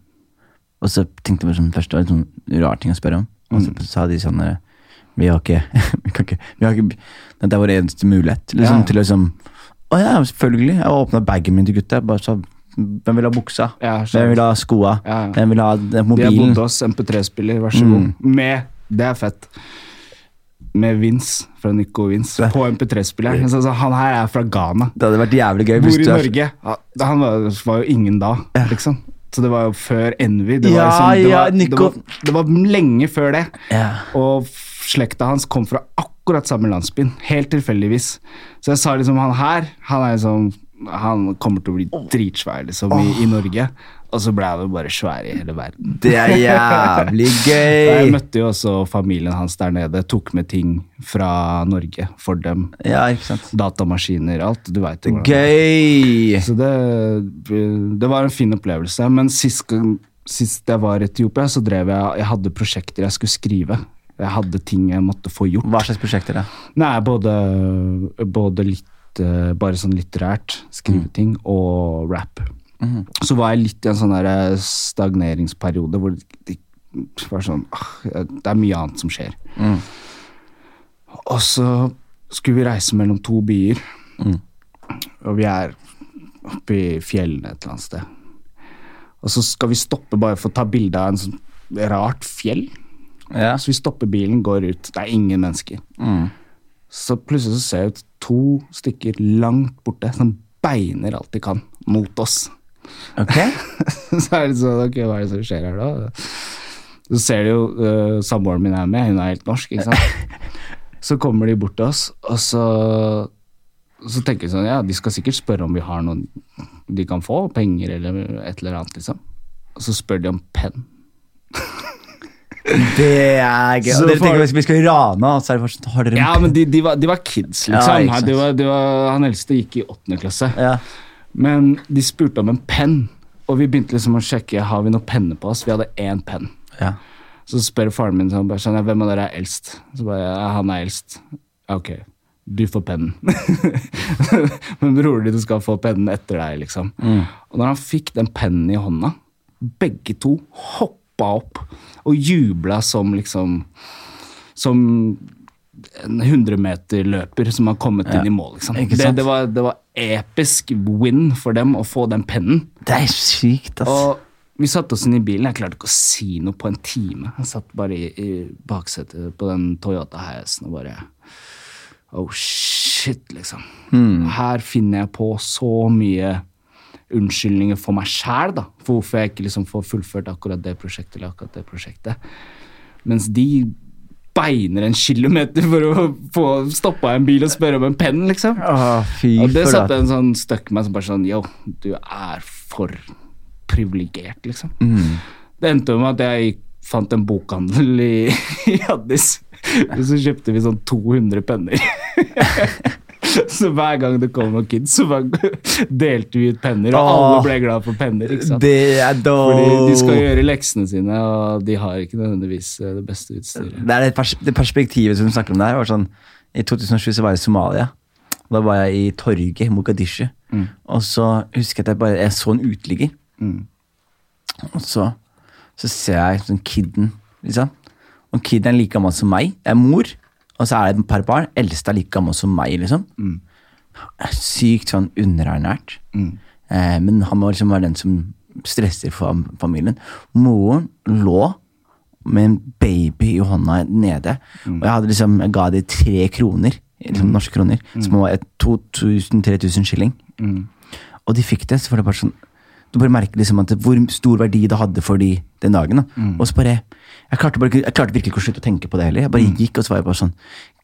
Og så tenkte jeg sånn, først det var en sånn rar ting å spørre om. Og så sa de sånn der, vi har ikke, vi kan ikke, vi har ikke Dette er vår eneste mulighet. Liksom, Ja. Til å liksom Å ja, selvfølgelig. Jeg åpna bagen min til gutta. Bare så Hvem vil ha buksa? Ja. Hvem vil ha skoa? Ja, ja. Hvem vil ha mobilen? De har bodd oss MP3-spiller, vær så Mm. god. Med Det er fett. Med Vince fra Nico Vince på MP3-spilleren. Så, så han her er fra Ghana. Det hadde vært jævlig gøy. Bor i Norge. Han var, var jo ingen da, liksom. Så det var jo før Envy. Det var, Ja, liksom, det ja, det var, det var lenge før det. Ja. Og slekta hans kom fra akkurat samme landsbyen, helt tilfeldigvis. Så jeg sa liksom, han her, han er liksom Han kommer til å bli dritsvær liksom, i, i Norge. Og så ble jo bare svær i hele verden. Det er jævlig gøy! Jeg møtte jo også familien hans der nede, tok med ting fra Norge for dem. Ja, ikke sant. Datamaskiner, alt. Du veit jo hvordan. Gøy! Så det, det var en fin opplevelse. Men sist, sist jeg var i Etiopia, så drev jeg Jeg hadde prosjekter jeg skulle skrive. Jeg hadde ting jeg måtte få gjort. Hva slags prosjekter, da? Nei, både, både litt eh, Bare sånn litterært, skrive ting, og rap. Så var jeg litt i en sånn der stagneringsperiode hvor det var sånn ah, Det er mye annet som skjer. Og så skulle vi reise mellom to byer, og vi er oppe i fjellene et eller annet sted. Og så skal vi stoppe bare for å ta bilde av en sånn rart fjell. Ja. Så vi stopper bilen, går ut. Det er ingen mennesker. Så plutselig så ser jeg ut to stykker langt borte som beiner alt de kan mot oss. Ok? så er det sånn, ok, hva er det som skjer her da? Så ser du jo uh, samboeren min er med, hun er helt norsk, ikke sant? Så kommer de bort til oss, og så, så tenker vi sånn, ja, de skal sikkert spørre om vi har noen de kan få, penger eller et eller annet, liksom. Og så spør de om penn. Det er gøy. Dere tenker vi skal rane, og så er det fortsatt Har dere en Ja, men de, de, var, de var kids, liksom. Ja, de var, var, han eldste gikk i åttende klasse. Ja. Men de spurte om en penn, og vi begynte liksom å sjekke har vi noen penner på oss. Vi hadde én penn. ja. Så spør faren min sånn, sånn, hvem av dere er eldst. Så bare, ja, han er eldst. Ok, du får pennen. Men broren din skal få pennen etter deg, liksom. Og når han fikk den pennen i hånda, begge to hoppa opp og jubla som liksom Som en 100-meterløper som har kommet inn i mål, liksom. Det, det, var, det var episk win for dem å få den pennen. Det er sykt, ass. Og vi satte oss inn i bilen. Jeg klarte ikke å si noe på en time. Jeg satt bare i, i baksetet på den Toyota Hiacen og bare Oh shit, liksom. Her finner jeg på så mye unnskyldninger for meg sjæl, da. For hvorfor jeg ikke liksom får fullført akkurat det prosjektet eller akkurat det prosjektet. Mens de beiner en kilometer for å få stoppa en bil og spørre om en penn, liksom. Fy Og det satte en sånn støkk meg som bare sånn Yo, du er for privilegert, liksom. Mm. Det endte jo med at jeg fant en bokhandel i, i Addis. Og så kjøpte vi sånn 200 penner. så hver gang det kom noen kids, så delte vi ut penner, og alle ble glad for penner. ikke sant? Det er Fordi de skal gjøre leksene sine, og de har ikke nødvendigvis eh, det beste utstyret. Det er det, pers det perspektivet som du snakker om der. Var sånn, I 2007 så var jeg i Somalia. Og Da var jeg i torget i Mogadishu. Og så husker jeg at jeg bare jeg så en uteligger. Mm. Og så, så ser jeg sånn kiden, liksom. Og kiden er like gammel som meg. Det er mor, og så er det et par barn. Eldste er like gammel som meg, liksom. Sykt sånn underernært. Eh, men han må liksom være den som stresser for familien. Moren lå med en baby i hånda nede, og jeg hadde liksom, jeg ga dem tre kroner, liksom norske kroner, som var 2000-3000 skilling. Og de fikk det, så var det bare sånn Du bare merker liksom at hvor stor verdi det hadde for de den dagen. Da. Og så bare jeg klarte, bare, jeg klarte virkelig ikke å slutte å tenke på det heller. Jeg bare gikk, og så var jeg bare sånn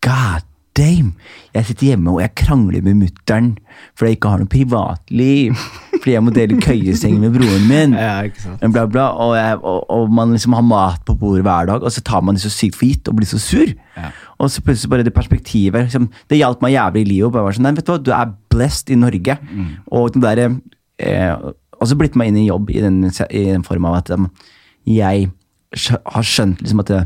God damn! Jeg sitter hjemme og jeg krangler med mutter'n fordi jeg ikke har noe privatliv. Fordi jeg må dele køyeseng med broren min. Ja, ikke sant. Bla, bla, og, jeg, og, og man liksom har mat på bordet hver dag, og så tar man det så sykt for gitt og blir så sur. Ja. Og så plutselig bare det perspektivet liksom, Det hjalp meg jævlig i livet. og Bare var sånn, nei, vet du hva, du er blessed i Norge. Og den der, eh, også blitt meg inn i jobb i den, i den form av at um, jeg har skjønt liksom at det,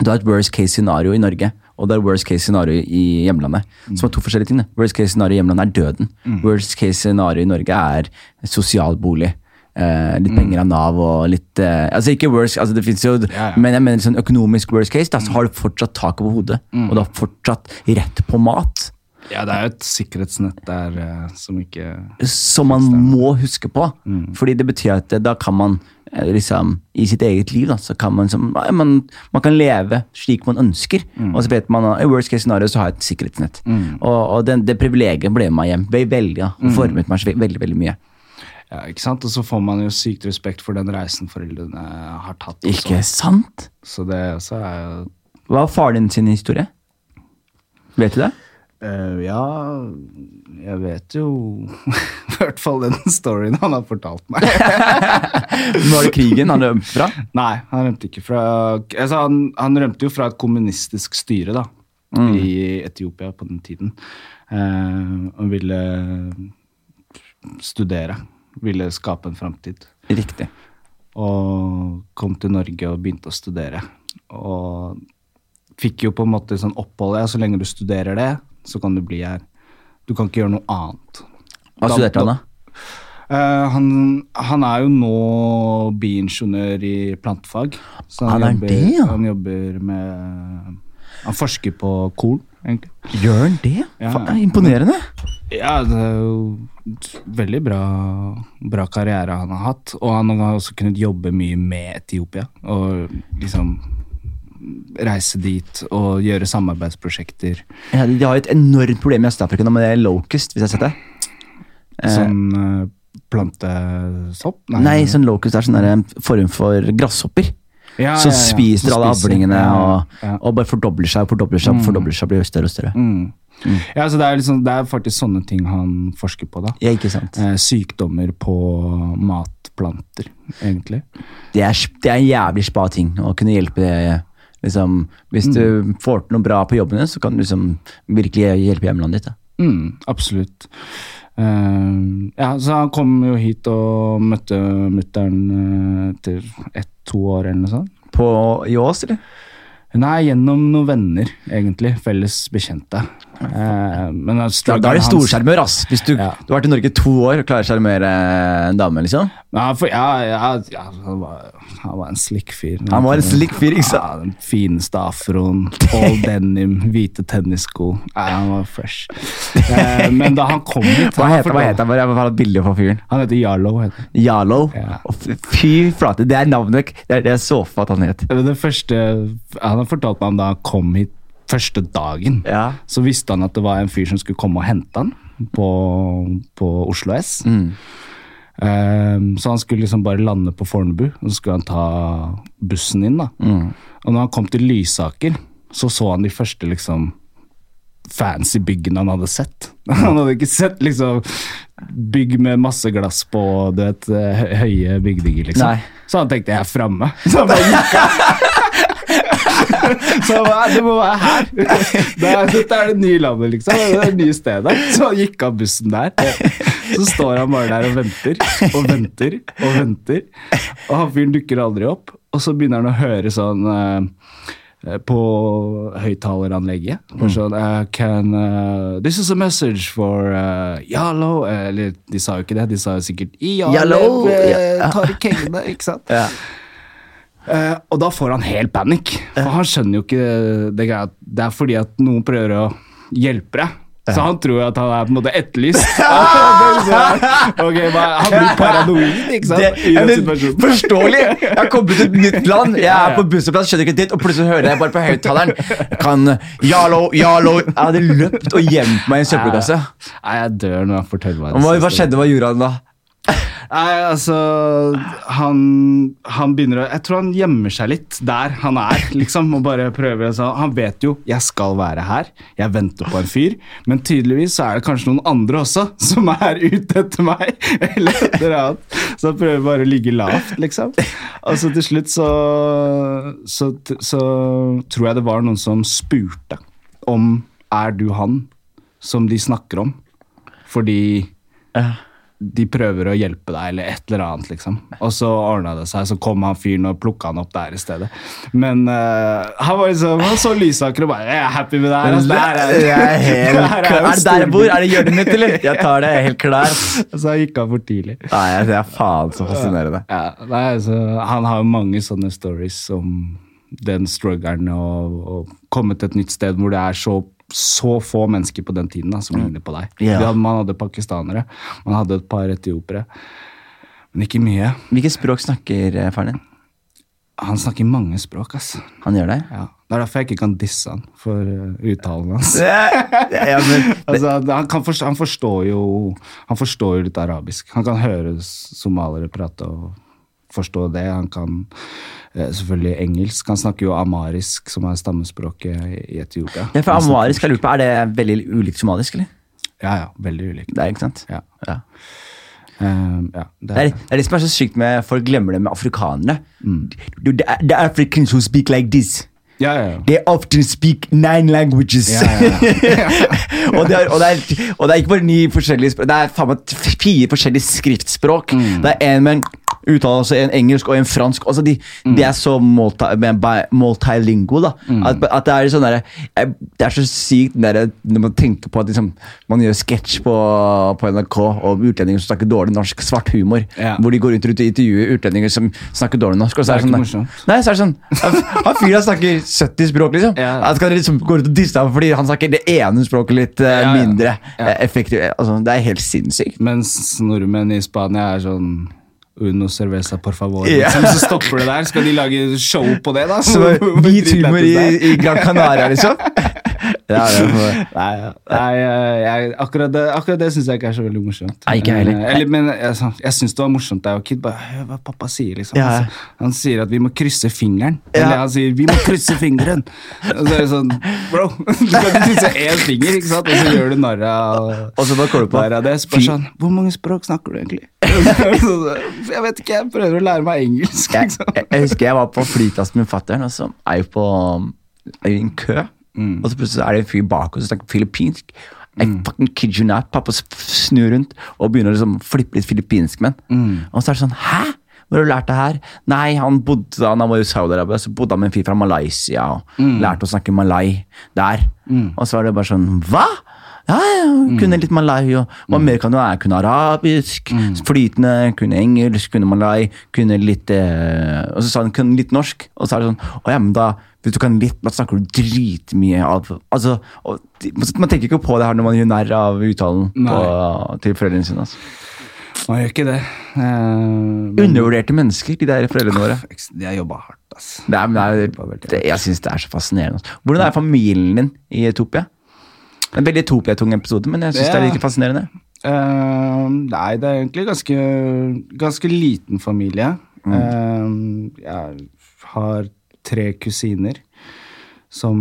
du har et worst case scenario i Norge, og det er worst case scenario i hjemlandet. Som er to forskjellige ting. Da. Worst case scenario i hjemlandet er døden. Worst case scenario i Norge er sosialbolig. Eh, litt penger av Nav og litt eh, Altså ikke worst, altså det fins jo Ja, ja. Men jeg mener sånn økonomisk worst case, da, så har du fortsatt tak over hodet. Og du har fortsatt rett på mat. Ja, det er jo et sikkerhetsnett der eh, som ikke Som man må huske på. Fordi det betyr at eh, da kan man eh, liksom i sitt eget liv da, så kan man, som, man, man kan leve slik man ønsker. Og så vet man i worst case scenario så har jeg et sikkerhetsnett. Og, og den, det privilegiet ble med meg hjem. Ble Veldig, ja, og formet meg veldig, veldig mye. Ja, ikke sant? Og så får man jo sykt respekt for den reisen foreldrene har tatt. også. Ikke sant? Så det også er jo Hva var faren din sin historie? Vet du det? Eh, ja, jeg vet jo i hvert fall den storyen han har fortalt meg. Var det krigen han rømte fra? Nei, han rømte ikke fra altså han, han rømte jo fra et kommunistisk styre da, i Etiopia på den tiden. Uh, og ville studere. Ville skape en framtid. Riktig. Og kom til Norge og begynte å studere. Og fikk jo på en måte sånn opphold. Ja, så lenge du studerer det, så kan du bli her. Du kan ikke gjøre noe annet. Hva studerte han, da? Uh, han, han er jo nå biingeniør i plantefag. Så Han er jobber, det, ja. Han jobber med Han forsker på korn, egentlig. Gjør han det? Ja. Faen, imponerende. Ja, det er jo veldig bra, bra karriere han har hatt. Og han har også kunnet jobbe mye med Etiopia. Og liksom reise dit og gjøre samarbeidsprosjekter. Ja, de har jo et enormt problem i Øst-Afrika nå med det locust, hvis jeg har sett det. Eh, Sånn eh, plantesopp? Nei, sånn locust er sånn en form for grasshopper. Ja, som ja, ja. spiser alle avlingene og, og bare fordobler seg og fordobler seg og fordobler seg og blir større og større. Mm. Ja, så det er, liksom, det er faktisk sånne ting han forsker på, da. Ja, ikke sant? Eh, sykdommer på matplanter, egentlig. Det er, det er en jævlig spa ting å kunne hjelpe liksom, Hvis du får til noe bra på jobben din, så kan du liksom virkelig hjelpe hjemlandet ditt. Mm, absolutt. Uh, ja, så han kom jo hit og møtte mutter'n etter ett-to år eller noe sånt. På, I Ås, eller? Nei, gjennom noen venner, egentlig. Felles bekjente. Eh, men Da, er det hans- storsjarmør, ass! Hvis du, Ja. du har vært i Norge to år og klarer å sjarmere en dame, liksom. Ja, for, ja, ja, ja han, var, han var en slick fyr. Han var en slick fyr, ikke sant? Ja, den fineste afroen, all denim, hvite tennissko. Nei, han var fresh. Eh, men da han kom hit Hva han heter, hva heter han? Jeg bilde på fyren. Han heter Jarlo. Heter. han. Ja. Fy flate, det er navnet Det er det jeg så for at han het. Det første, han har fortalt meg om da han kom hit første dagen. Ja. Så visste han at det var en fyr som skulle komme og hente han på, på Oslo S. Mm. Um, så han skulle liksom bare lande på Fornebu, og så skulle han ta bussen inn. da. Mm. Og når han kom til Lysaker, så så han de første liksom fancy byggene han hadde sett. Han hadde ikke sett liksom bygg med masse glass på, du vet, høye bygninger, liksom. Nei. Så han tenkte jeg er framme. Så han bare gikk av. Så du må være her. Det er, dette er det nye landet, liksom. Det er det nye stedet. Så gikk av bussen der. Så står han bare der og venter og venter og venter. Og han fyren dukker aldri opp. Og så begynner han å høre sånn eh, på høyttaleranlegget. Bare Sånn, uh, can, eh, this is a message for uh, Yalo Eller de sa jo ikke det, de sa jo sikkert Yalo, tar i kengene, ikke sant? Ja. Eh, og da får han helt panikk. For han skjønner jo ikke det greia. Det er fordi at noen prøver å hjelpe deg. Så han tror at han er på en måte etterlyst. okay, Han blir paranoid, ikke sant? Det, men, forståelig! Jeg har kommet til et nytt land, jeg er på bussplass, skjønner ikke ditt, og plutselig hører jeg bare på høyttaleren Kan Yalo, Yalo Jeg hadde løpt og gjemt meg i en søppelkasse. Nei, jeg dør når han forteller meg det. Hva, hva skjedde? Hva gjorde han da? Nei, altså han, han begynner å Jeg tror han gjemmer seg litt der han er, liksom. Og bare prøver altså, Han vet jo 'jeg skal være her', jeg venter på en fyr. Men tydeligvis så er det kanskje noen andre også som er ute etter meg. Eller et annet. Så han prøver bare å ligge lavt, liksom. Og så til slutt så, så, så tror jeg det var noen som spurte om 'er du han som de snakker om'? Fordi de prøver å hjelpe deg, eller et eller annet, liksom. Og så ordna det seg, så kom han fyren og plukka han opp der i stedet. Men uh, han var liksom, han så Lysaker og bare Jeg er happy med det her. altså, det her er- Jeg er helt her klar. Er det der jeg bor? Er det hjørnet mitt, eller? Jeg tar det, jeg er helt klar. Så han gikk av for tidlig. Nei, det er faen så fascinerende. Ja, nei, altså, han har jo mange sånne stories om den struggeren og, og komme til et nytt sted hvor det er så, så få mennesker på den tiden da, som ligner på deg. Yeah. Hadde, man hadde pakistanere, man hadde et par etiopere, men ikke mye. Hvilket språk snakker eh, faren din? Han snakker mange språk, ass. Han gjør det? Ja. Det er derfor jeg ikke kan disse han for uh, uttalen hans. Altså, han, kan forstå, han, forstår jo, han forstår jo litt arabisk. Han kan høre somalere prate og forstå det. Han kan eh, selvfølgelig engelsk. Han snakker jo amarisk, som er stammespråket i Etiopia. ja, for amarisk, jeg lurer på, er det veldig ulikt somalisk, eller? Ja, ja. Veldig ulikt. Det er ikke sant? Ja. Ja. Um, ja, det er, det er det som er så sykt med folk glemmer det med afrikanere. Mm. The Africans who speak like this. Ja, ja, ja. They often speak nine languages. Ja, ja, og, det er, og, det er, og det er ikke bare ni forskjellige språk, det er faen meg fire forskjellige skriftspråk. Mm. Det er en med en uttale, altså en engelsk og en fransk. Altså de, Mm. de er så multi, med- bi- multilingual. At, at det er sånn der, Det er så sykt der, når man tenker på at liksom, man gjør sketsj på, på NRK om utlendinger som snakker dårlig norsk, svart humor. Hvor de går rundt og intervjuer utlendinger som snakker dårlig norsk. Og så Det er det sånn. Nei, så er det sånn han fyren snakker 70 språk, liksom. Ja. Jeg skal liksom gå ut og disse ham fordi han snakker det ene språket litt uh, Ja, ja. mindre Ja. eh, effektivt. Altså, det er helt sinnssykt. Mens nordmenn i Spania er sånn Uno cerveza por favor. Ja. Liksom, så stopper det der. Skal de lage show på det, da? Så vi Hvit humor i, i Gran Canaria, liksom. Ja, Nei. Nei jeg, jeg, akkurat det, akkurat det syns jeg ikke er så veldig morsomt. Nei, ikke jeg heller. Eh, Eller, men jeg, jeg syns det var morsomt da jeg var kid. Bare, hør hva pappa sier, liksom. Ja, Altså, Han, sier at vi må krysse fingeren. Ja. Eller han sier 'vi må krysse fingeren'. Og så er det sånn Bro, du kan ikke krysse én finger, ikke sant? Og så gjør du narr av Og så bare kommer du på narr av det. Spør sånn Hvor mange språk snakker du egentlig? jeg vet ikke, jeg prøver å lære meg engelsk. jeg, Liksom. jeg, jeg husker jeg var på flyplassen med fatter'n, og så er jeg på i en kø. Mm. Og så plutselig er det en fyr bak oss som snakker filippinsk. Jeg fucking kid you not. Pappa snur rundt og begynner å liksom flippe litt filippinsk med han. Mm. Og så er det sånn Hæ? Hvor har du lært det her? Nei, han bodde han var i Saudi-Arabia, så bodde han med en fyr fra Malaysia og Mm. lærte å snakke malai der. Og så var det bare sånn Hva? Ja, ja, Mm. kunne litt malai, og mer kan du være? Kunne arabisk, Mm. flytende, kunne engelsk, kunne malai, kunne litt eh, Og så sa han kunne litt norsk, og så er det sånn Å ja, men da hvis du kan litt, da snakker du dritmye av Altså, og, Man tenker ikke på det her når man gjør narr av uttalen på, til foreldrene sine. Altså. Man gjør ikke det. Eh, men- Undervurderte mennesker, de der foreldrene våre. De har jobba hardt, ass. Det er, det er, det, jeg syns det er så fascinerende. Hvordan er familien din i Etopia? Det En veldig Etopia-tung episode, men jeg syns det er litt like fascinerende. Uh, nei, det er egentlig ganske, ganske liten familie. Mm. Uh, jeg har tre kusiner som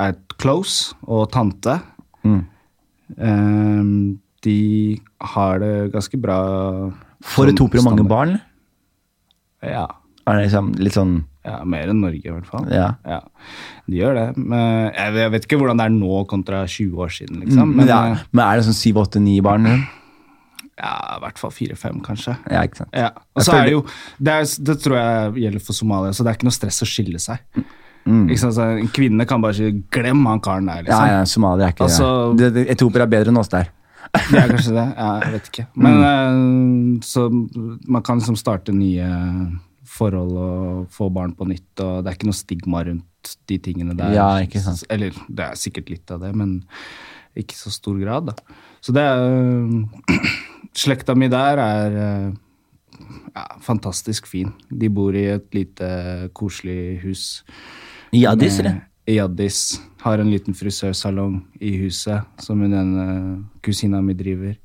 er close, og tante. Mm. Uh, de har det ganske bra. Får sånn etiopiere mange barn? Ja. Er det liksom litt sånn ja, mer enn Norge, i hvert fall. Ja. De gjør det. Men jeg, vet ikke hvordan det er nå kontra 20 år siden, liksom. men, Men ja, eh, men er det sånn syv, åtte, ni barn? eller? ja, i hvert fall fire-fem, kanskje. Ja, ikke sant. Ja. Og så er det jo det, er, det tror jeg gjelder for Somalia, så det er ikke noe stress å skille seg. Mm. Ikke sant? Så en kvinne kan bare si 'glem han karen der', Ja, liksom. ja, Somalia er ikke Altså- det. det. Etiopier er bedre enn oss der. Det er kanskje det. Ja, jeg vet ikke. Men mm. så man kan liksom starte nye forhold og få barn på nytt, og det er ikke noe stigma rundt de tingene der. Ja, ikke sant. Eller det er sikkert litt av det, men ikke i så stor grad, da. Så det er Slekta mi der er øh, ja, fantastisk fin. De bor i et lite, koselig hus. I Addis, eller? I Addis. Har en liten frisørsalong i huset som hun ene kusina mi driver.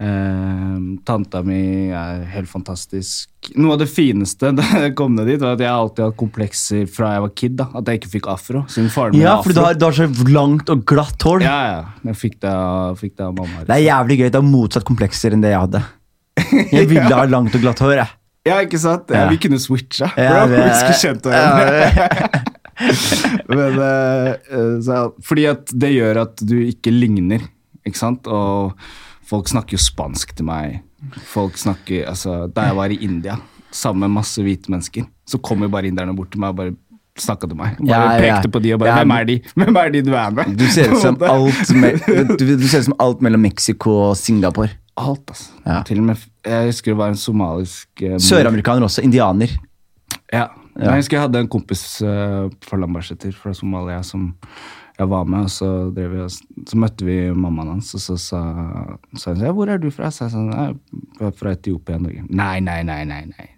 Eh, tanta mi er helt fantastisk. Noe av det fineste da jeg kom ned dit, var at jeg alltid har hatt komplekser fra jeg var kid. da At jeg ikke fikk afro. Siden faren min Ja, for du har, du har så langt og glatt hår. Ja, ja. Jeg fikk det fikk det av mamma. Det er jævlig gøy. Det er motsatt komplekser enn det jeg hadde. Jeg ville ha langt og glatt hår. jeg. Ja, ikke sant? Ja, Ja. vi kunne switcha. Ja, det- vi skulle kjent hverandre. Men, eh, så, fordi at det gjør at du ikke ligner, ikke sant? Og folk snakker jo spansk til meg. Folk snakker, altså, Da jeg var i India sammen med masse hvite mennesker, så kom jo bare inderne bort til meg og bare snakka til meg. Bare Ja, ja. pekte på de og bare Ja, Hvem er de Hvem er de du er med? Du ser ut som som alt mellom Mexico og Singapore. Alt, altså. Til og med Jeg husker det var en somalisk uh, mor- Søramerikaner også. Indianer. Ja. Ja. Jeg husker jeg hadde en kompis uh, fra Lambertseter, fra Somalia, som jeg var med. og Så, vi, så møtte vi mammaen hans, og så sa hun ja, 'Hvor er du fra?' Så jeg sa sånn, fra Etiopia. Norge. Nei, nei, nei, nei. nei.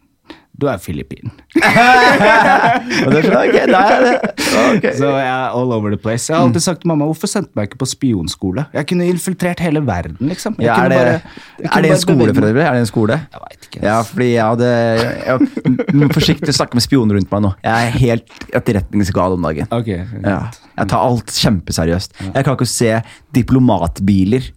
Du er filippin. Og det ok, det er Så jeg er all over the place. Jeg har alltid sagt til mamma hvorfor sendte meg ikke på spionskole? Jeg kunne infiltrert hele verden, liksom. Ja, er, det, bare- er det skole? Er det en skole? Jeg veit ikke. Ja, fordi jeg hadde jeg, jeg, Forsiktig snakke med spioner rundt meg nå. Jeg er helt etterretningsgal om dagen. Okay, Ja, jeg tar alt kjempeseriøst. Jeg kan ikke se diplomatbiler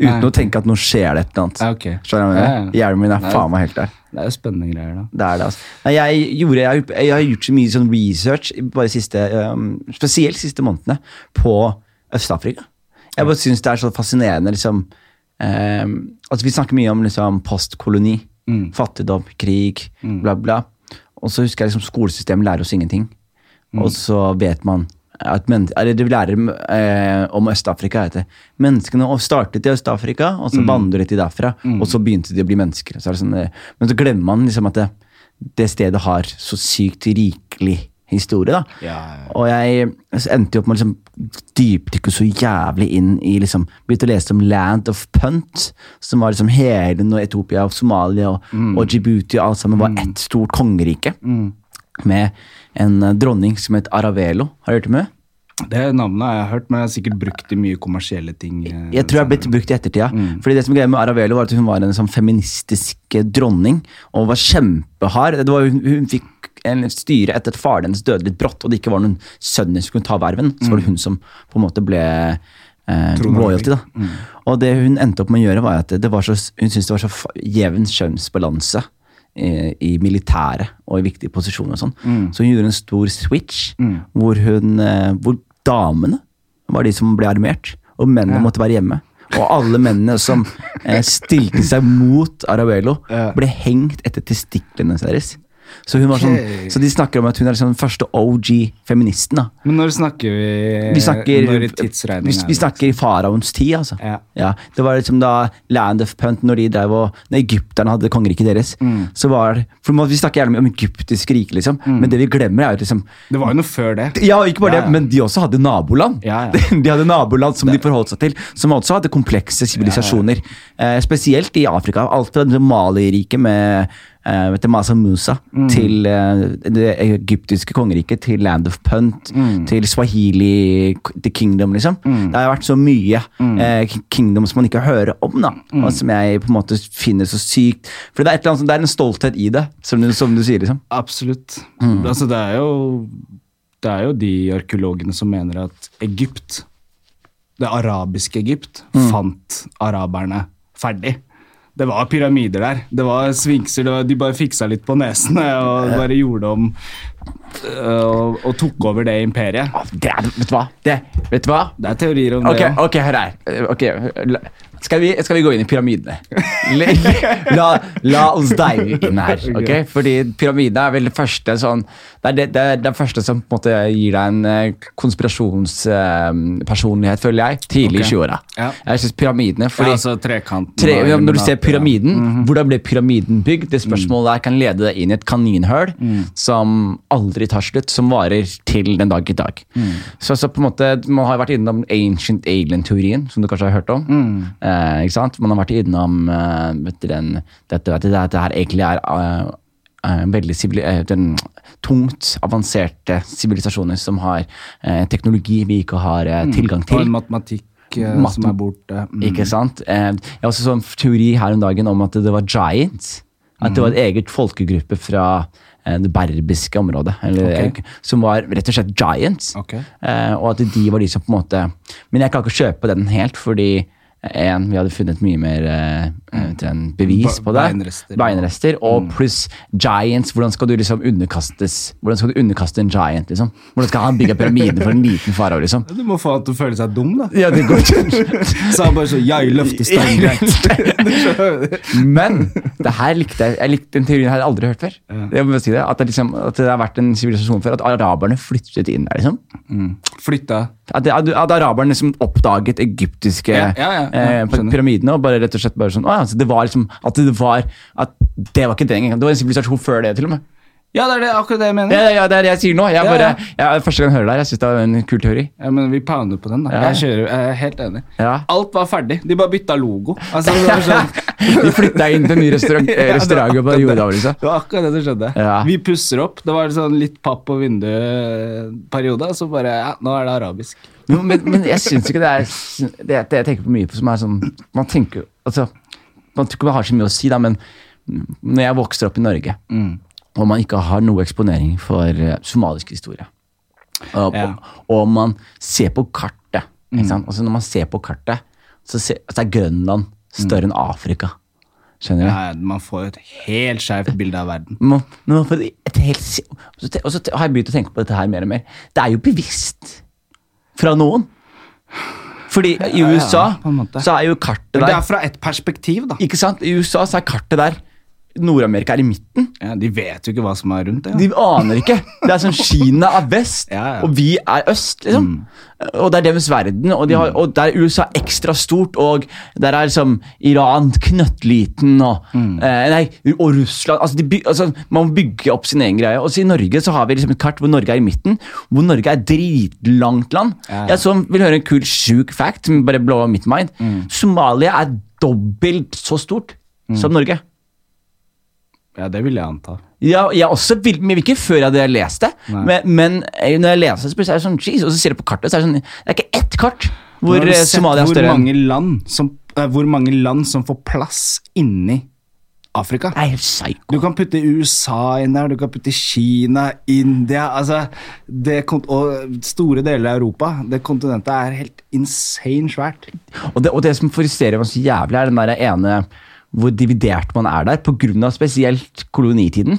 uten Nei. å tenke at nå skjer det et eller annet. Okay. Skjønner du. Hjelmen min er faen meg helt der. Det er jo spennende greier, da. Det er det, altså. Jeg, gjorde, jeg, jeg har gjort så mye sånn research, siste, um, spesielt siste månedene, på Øst-Afrika. Jeg bare syns det er så fascinerende, liksom um, altså Vi snakker mye om liksom, postkoloni, Mm. fattigdom, krig, bla, bla. Og så husker jeg liksom skolesystemet lærer oss ingenting. Mm. Og så vet man det lærer eh, om Øst-Afrika, menneskene startet i Øst-Afrika, og Mm. så vandret de derfra, og så begynte de å bli mennesker. Så det sånn, eh, men så glemmer man liksom at det, det stedet har så sykt rikelig historie. da. Ja, ja. Og jeg endte jo opp med å liksom, dypdykke så jævlig inn i liksom, Begynte å lese om Land of Punt, som var liksom hele når Etiopia og Somalia og, og Djibouti og alt sammen var ett stort kongerike. Med en eh, dronning som het Aravelo. Har du hørt om det? Det navnet har jeg hørt, men jeg har sikkert brukt i mye kommersielle ting. eh, Jeg tror jeg har blitt brukt i ettertida. Fordi det som greia med Aravelo var at Hun var en sånn feministisk eh, dronning og var kjempehard. Det var, hun, hun fikk en styre etter at faren hennes døde litt brått, og det ikke var noen sønner som kunne ta verven. Så var det hun som på en måte ble eh, royalty. da. Og det hun endte opp med å gjøre, var at det var så, hun syntes det var så jevn kjønnsbalanse i, i militæret og i viktige posisjoner og sånn. Så hun gjorde en stor switch hvor, hun, eh, hvor damene var de som ble armert, og mennene måtte være hjemme. Og alle mennene som eh, stilte seg mot Arabello, ble hengt etter testiklene deres. Så, hun var sånn, okay. så de snakker om at hun er liksom den første OG-feministen. da. Men når snakker vi Vi snakker, Når i vi, vi snakker i faraoens tid, altså. Ja. det var liksom da Land of Punt, når de drev og Når egypterne hadde kongeriket deres, Mm. så var For Vi snakker gjerne om egyptisk rike, liksom, men det vi glemmer, er jo liksom Det var jo noe før det. Ja, ikke bare Ja, ja. det, men de også hadde naboland. Ja, ja. De hadde naboland som de forholdt seg til, som også hadde komplekse sivilisasjoner. Eh, spesielt i Afrika. Alt fra det Mali-riket med eh, til Masa Musa Mm. til uh, det egyptiske kongeriket, til Land of Punt, Mm. til Swahili The Kingdom, liksom. Det har vært så mye Mm. kingdom som man ikke hører om, da. Og som jeg på en måte finner så sykt For det er, annet, det er en stolthet i det, som du, som du sier, liksom. Absolutt. Altså, det er jo Det er jo de arkeologene som mener at Egypt, det arabiske Egypt, Mm. fant araberne ferdig. Det var pyramider der. Det var det var- De bare fiksa litt på nesene og bare gjorde om øh, og, og tok over det imperiet. Det er, vet du hva? Det, vet du hva? Det er teorier om okay, det. ja. ok, hør her. Ok, la- skal vi, skal vi gå inn i pyramidene? La, la, oss dive inn her. Okay? Fordi pyramidene er vel det første sånn Det er det, det, er det første som måte gir deg en eh, konspirasjonspersonlighet, føler jeg, tidlig okay. i 20-åra. Ja. Jeg synes pyramidene fordi ja, altså trekanten. Tre, når du ser pyramiden, ja. pyramiden, hvordan ble pyramiden bygd? Det spørsmålet der kan lede deg inn i et kaninhull som aldri tar slutt, som varer til den dag i dag. Så, så på en måte, Man har vært innom ancient alien-teorien, som du kanskje har hørt om. Eh, ikke sant? Man har vært innom eh, vet du, den, dette, dette, dette her egentlig er eh, veldig sivili- eh, den, tungt avanserte sivilisasjoner som har teknologi vi ikke har eh, tilgang til. Og matematikk eh, som er borte. Mm. Ikke sant? Jeg har også sånn teori her om dagen om at det var giants. At det var et eget folkegruppe fra det berbiske området. Eller, okay. Som var rett og slett giants. Ok. Eh, og at de var de som på en måte Men jeg kan ikke kjøpe den helt, fordi en, vi hadde funnet mye mer eh, en bevis på det. beinrester. Beinrester. Og pluss giants. Hvordan skal du liksom underkastes Hvordan skal du underkaste en giant? liksom? Hvordan skal han bygge pyramiden for en liten farao? liksom? Du må få han til å føle seg dum, da. Ja, det går ikke. Så han bare så Jeg løfter steingreit. Men det her likte jeg. jeg likte Den teorien har jeg aldri hørt før. Jeg må si det, at, det liksom, at det har vært en sivilisasjon før. At araberne flyttet inn der. liksom. Flytta. At, at, at araberne liksom oppdaget egyptiske Ja, ja, ja, eh, pyramidene og bare rett og slett bare sånn, å, ja, så det var liksom, At det var at det var ikke det engang. Det var en sivilisasjon før det, til og med. Ja, det er det, akkurat det jeg mener. Ja, ja, det er det jeg sier nå. Jeg Ja, bare, ja. jeg, første gang jeg hører det her, jeg syns det var en kul teori. Ja, men vi pounder på den, da. Jeg, kjører, jeg er helt enig. Alt var ferdig. De bare bytta logo. Altså, det, var sånn, De flytta inn til en ny restaurant, restaurant bare det. Liksom. det var akkurat det som skjedde. Vi pusser opp. Det var sånn litt papp på vinduet-periode, så bare Ja, nå er det arabisk. Jo, men, men jeg syns ikke det er det, det jeg tenker på mye på som er sånn Man tenker altså, Man tror ikke det har så mye å si, da, men når jeg vokste opp i Norge, og man ikke har noe eksponering for eh, somalisk historie, og, Ja. og, og man ser på kartet ikke sant? Altså, Når man ser på kartet, så, ser, så er Grønland større enn Afrika. Skjønner du? Ja, man får et helt skjevt bilde av verden. Man, man får et helt, og så har jeg begynt å tenke på dette her mer og mer. Det er jo bevisst fra noen. Fordi i USA ja, så er jo kartet der det er fra et perspektiv, da. Ikke sant? I USA så er kartet der Nord-Amerika er i midten. Ja, de vet jo ikke hva som er rundt det. De aner ikke. Det er sånn Kina er vest, Ja, ja. og vi er øst, liksom. Og det er deres verden, og, de har, og der er USA ekstra stort, og der er liksom Iran knøttliten, og, eh, nei, og Russland altså, de by, altså, Man må bygge opp sin egen greie. Og så i Norge så har vi liksom et kart hvor Norge er i midten, hvor Norge er dritlangt land. Ja, ja. Jeg så, vil høre en kul sjuk fact bare blow mitt mind. Somalia er dobbelt så stort som Norge. Ja, det vil jeg anta. Ja, jeg også vil, men ikke før jeg hadde lest det. Men, men eh, når jeg leser det, så er det sånn, jeez, og så ser du på kartet, så er det sånn Det er ikke ett kart hvor eh, Somalia er større Hvor mange, land som, eh, hvor mange land som får plass inni Afrika? Det er helt psyko. Du kan putte USA inn der, du kan putte Kina, India altså det, Og store deler av Europa. Det kontinentet er helt insane svært. Og det, og det som frustrerer meg så jævlig, er den der ene hvor dividert man er der, pga. spesielt kolonitiden.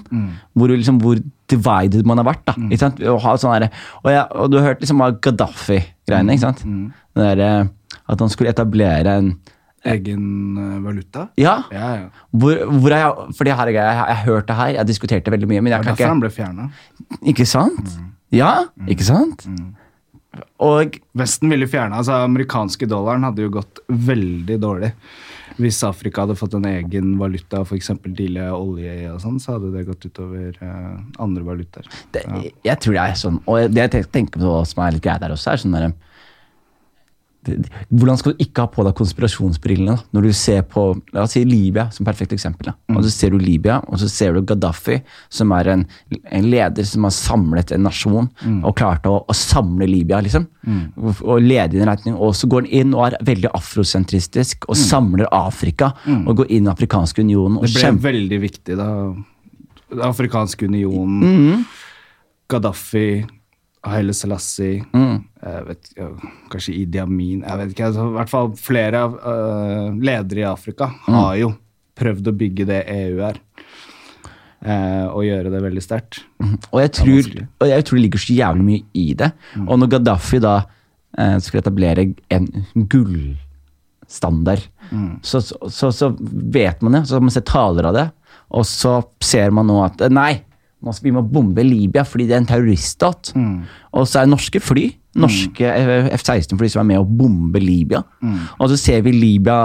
Hvor, liksom, hvor divided man har vært. da, sant? Og, sånn der, og, jeg, og du har hørt liksom av Gaddafi-greiene. ikke sant? Mm. der, eh, at han skulle etablere en Egen eh, valuta. Ja! Ja, ja. Hvor, hvor jeg, fordi her, er jeg, jeg har hørt det her, jeg har diskutert det veldig mye, men jeg kan derfor ikke han ble fjerna. Ikke sant? Ja, ikke sant? Og Vesten ville fjerne altså amerikanske dollaren hadde jo gått veldig dårlig. Hvis Afrika hadde fått en egen valuta, f.eks. deale olje og sånn, så hadde det gått utover uh, andre valutaer. det, jeg tror det er sånn. Og det jeg tenker på som er litt greit der også, er sånn der, Hvordan skal du ikke ha på deg konspirasjonsbrillene når du ser på la oss si Libya som perfekt eksempel? Da. Og Så ser du Libya, og så ser du Gaddafi, som er en, en leder som har samlet en nasjon og klarte å, å samle Libya. liksom, og, og lede i en retning. Og så går han inn og er veldig afrosentristisk og samler Afrika. Og går inn i Den afrikanske unionen Det ble kjemper veldig viktig da Den afrikanske unionen, Mhm. Gaddafi Haile Selassie, Mm. Vet, kanskje Idi Amin jeg vet ikke, altså, I hvert fall flere av øh, ledere i Afrika Mm. har jo prøvd å bygge det EU er. eh, og gjøre det veldig sterkt. Og jeg, tror, og jeg tror det ligger så jævlig mye i det. Og når Gaddafi da eh, skulle etablere en gullstandard, så, så, så, så vet man det, så har man sett taler av det, og så ser man nå at eh, nei, skal vi må bombe Libya fordi det er en terroriststat. Og så er det norske fly, norske mm. F-16-fly som er med å bombe Libya. Og så ser vi Libya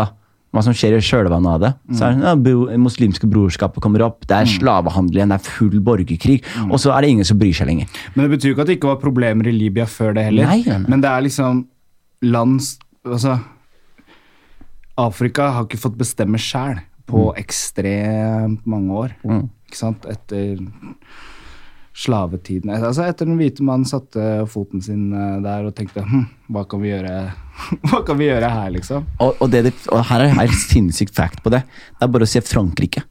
hva som skjer i kjølvannet av det. Så er det, ja, bro- muslimske brorskapet kommer opp, det er slavehandel igjen, det er full borgerkrig. Og så er det ingen som bryr seg lenger. Men det betyr jo ikke at det ikke var problemer i Libya før det heller. Nei, nei, nei. Men det er liksom lands Altså Afrika har ikke fått bestemme sjæl på ekstremt mange år. Mm. Ikke sant? Etter slavetiden Altså Etter den hvite mannen satte foten sin eh, der og tenkte hm, hva kan vi gjøre Hva kan vi gjøre her, liksom? Og, og, det, og her er her sinnssykt fact på det. Det er bare å se Frankrike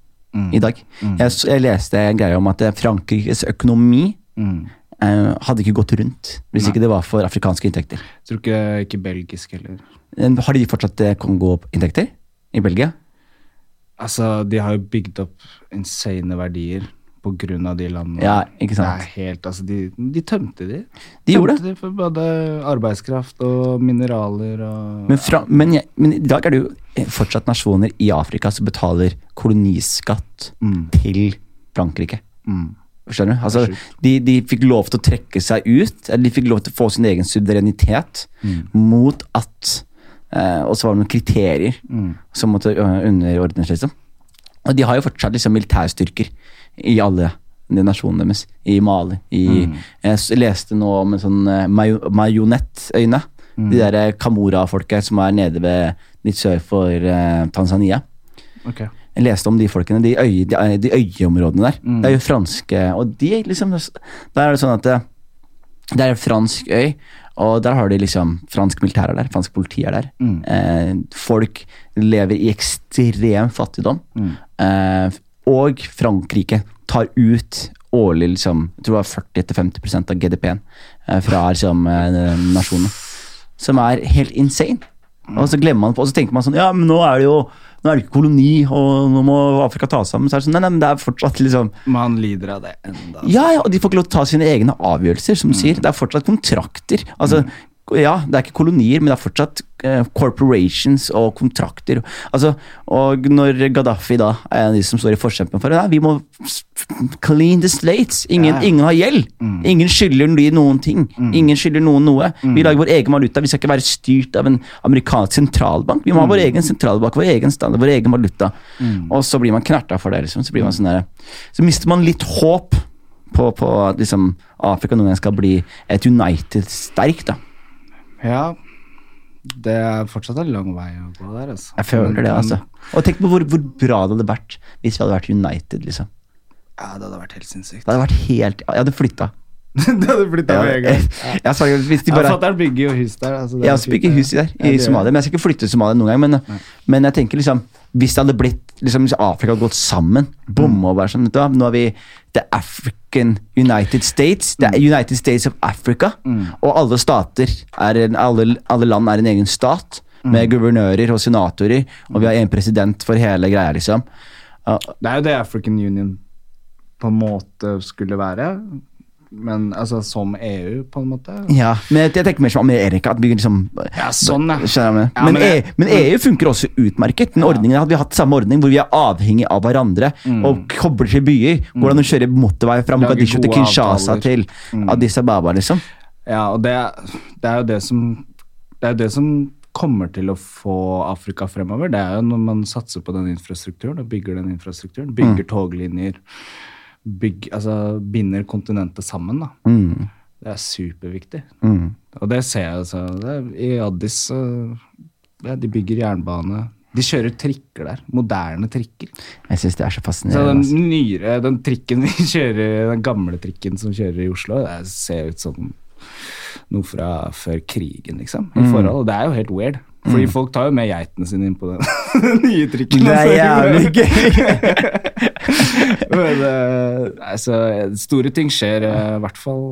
i dag. Jeg, jeg leste en greie om at eh, Frankrikes økonomi eh, hadde ikke gått rundt hvis ikke det var for afrikanske inntekter. Tror ikke, ikke belgisk heller. Har de fortsatt Kongo-inntekter i Belgia? Altså, de har jo bygd opp insane verdier på grunn av de landene. Ja, ikke sant? Det er helt, altså, de, de tømte de. De gjorde tømte de for både arbeidskraft og mineraler og Men, fra, men, jeg, men i dag er det jo eh, fortsatt nasjoner i Afrika som betaler koloniskatt til Frankrike. Mm. Skjønner du? Altså, Det de, de fikk lov til å trekke seg ut, eller de fikk lov til å få sin egen suverenitet mot at Og så var det noen kriterier som måtte ø, underordnes, liksom. Og de har jo fortsatt liksom militærstyrker i alle de nasjonene deres. I Mali. I, Jeg leste nå om en sånn eh, marionettøyne. De der eh, Kamora-folket som er nede ved litt sør for uh, Tanzania. Okay. Jeg leste om de folkene, de, øy, de, de øyeområdene der. Det er jo franske Og de liksom Der er det sånn at det, det er en fransk øy, og der har de liksom fransk militær er der, fransk politi er der. Eh, folk lever i ekstrem fattigdom. Eh, og Frankrike tar ut årlig liksom, jeg tror det var 40-50 av GDP-en eh, fra liksom, eh, nasjonen. Som er helt insane. Og så glemmer man på, og så tenker man sånn Ja, men nå er det jo nå er det ikke koloni, og nå må Afrika ta sammen. Så er det sånn, nei, nei, men det er fortsatt liksom Man lider av det enda. Ja, ja, og de får ikke lov til å ta sine egne avgjørelser, som du sier. Det er fortsatt kontrakter. Altså, ja, det er ikke kolonier, men det er fortsatt eh, corporations og kontrakter. Altså, og når Gaddafi da er en av de som står i forkjempen for det, vi må clean the slates. Ingen, Ja. ingen har gjeld. Ingen skylder de noen ting. Ingen skylder noen noe. Vi lager vår egen valuta. Vi skal ikke være styrt av en amerikansk sentralbank. Vi må ha vår egen sentralbank, vår egen standard, vår egen valuta. Og så blir man knerta for det. Liksom. Så, blir man sånn der, så mister man litt håp på, på at liksom, Afrika noen gang skal bli et United sterkt. da. Ja, det er fortsatt en lang vei å gå der, altså. Jeg føler det, altså. Og tenk på hvor, hvor bra det hadde vært hvis vi hadde vært United. liksom. Ja, det hadde vært helt sinnssykt. Det hadde vært helt, Jeg hadde flytta. det hadde flytta med en gang. Jeg sa hvis de Ja, bare... Fatter'n bygger jo hus der. Altså, Jeg også bygget hus der, i ja, Somalia. Men jeg skal ikke flytte til Somalia noen gang. Men, men jeg tenker liksom Hvis det hadde blitt liksom, Afrika hadde gått sammen, bomme og bare sånn Da. Nå er vi The African United States. Det er United States of Africa. Og alle stater er en, alle, alle land er en egen stat. Med guvernører og senatorer. Og vi har én president for hele greia, liksom. Uh, Det er jo det African Union på en måte skulle være. Men altså som EU, på en måte. Ja, men jeg, tenker mer som Amerika. At vi liksom Ja, sånn, ja. Jeg. Ja, men, men EU, men EU funker også utmerket. Den ordningen Hadde vi hatt samme ordning hvor vi er avhengig av hverandre og kobler til byer Hvordan du kjører motorvei fra Mm. Mogadishu til Kinshasa avtaler. til Mm. Addis Ababa, liksom? Ja, og det, det er jo det som Det er jo det som kommer til å få Afrika fremover. Det er jo når man satser på den infrastrukturen og bygger den infrastrukturen. Bygger Mm. toglinjer. Bygg, altså binder kontinentet sammen, da. Mm. Det er superviktig. Mm. Og det ser jeg altså. Er, I Addis ja, De bygger jernbane. De kjører trikker der. Moderne trikker. Jeg syns det er så Så fascinerende. den altså. nyere, den trikken vi kjører, den gamle trikken som kjører i Oslo, det ser ut som noe fra før krigen, liksom. I forhold. Og det er jo helt weird. Fordi folk tar jo med geitene sine inn på den, nye trikken. Det er jævlig gøy! Men uh, altså, store ting skjer, eh, i hvert fall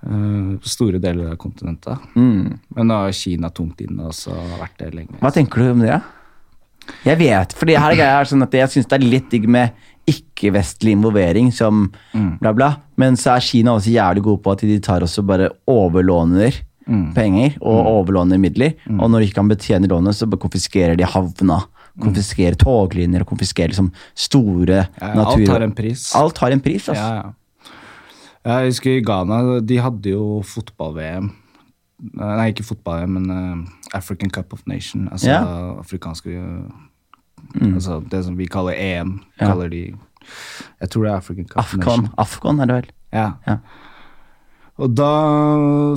på store deler av kontinentet. Mm. Men nå har Kina tungt inne og så har vært det lenge. Hva tenker du om det? Jeg vet, for her er greia sånn at jeg syns det er litt digg med ikke-vestlig involvering, som bla, bla. Men så er Kina også jævlig gode på at de tar også bare overlåner penger og overlåner midler. Og når de ikke kan betjene lånet, så konfiskerer de havna. Konfiskerer toglinjer og konfiskerer liksom store Ja, natur... alt har en pris. Alt har en pris, altså. Ja, ja. Jeg husker i Ghana, de hadde jo fotball-VM. Nei, ikke fotball-VM, men eh, African Cup of Nation. Altså Ja. Mm. Altså det som vi kaller EM, Ja. kaller de Jeg tror det er African Cup of Nation. Afghan er det vel? Ja. Ja. Og da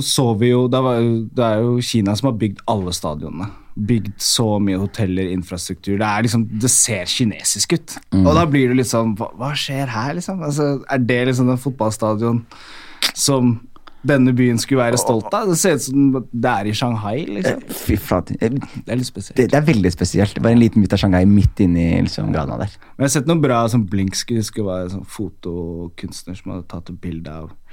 så vi jo Det er jo Kina som har bygd alle stadionene. Bygd så mye hoteller, infrastruktur. Det er liksom, det ser kinesisk ut. Mm. Og da blir det litt sånn Hva, hva skjer her, liksom? Altså, er det liksom den fotballstadion som denne byen skulle være stolt av? Det ser ut som det er i Shanghai, liksom. Fy flate. Det, Det er litt spesielt. det er veldig spesielt. Det var en liten bit av Shanghai midt inni liksom, Grana der. Men jeg har sett noe bra som Blink skulle være sånn fotokunstner som hadde tatt et bilde av eh,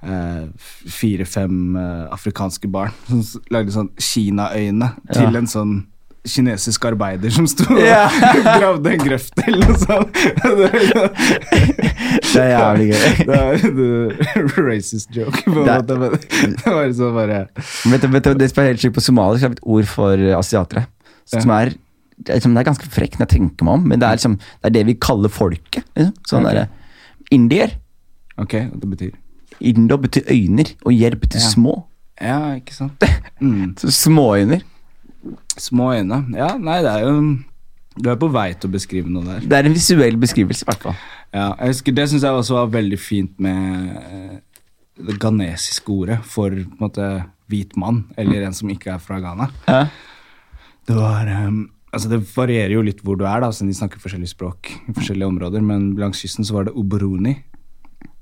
fire-fem eh, afrikanske barn som lagde sånn Kina-øyne til Ja. en sånn kinesisk arbeider som sto yeah. og gravde en grøft eller noe sånt. Det er jævlig gøy. Det er en racist joke, på en Det måte. Men det var så bare Vet du, vet du, det som er helt sykt På somalisk er et ord for asiatere. Som er, liksom, det er ganske frekt når jeg tenker meg om, men det er, liksom, det, er det vi kaller folket. Liksom. Sånn okay. Indier. Ok, det betyr Indo betyr øyner, og jerv betyr Ja. små. Ja, ikke sant? Mm. Så småøyner. Små øyne. Ja, nei, det er jo Du er på vei til å beskrive noe der. Det er en visuell beskrivelse, i hvert fall. Ja, jeg husker, Det syns jeg også var veldig fint med eh, det ghanesiske ordet for på en måte hvit mann, eller en som ikke er fra Ghana. Ja. Det var um, altså Det varierer jo litt hvor du er, da, siden de snakker forskjellige språk i forskjellige områder, men langs kysten så var det oberoni.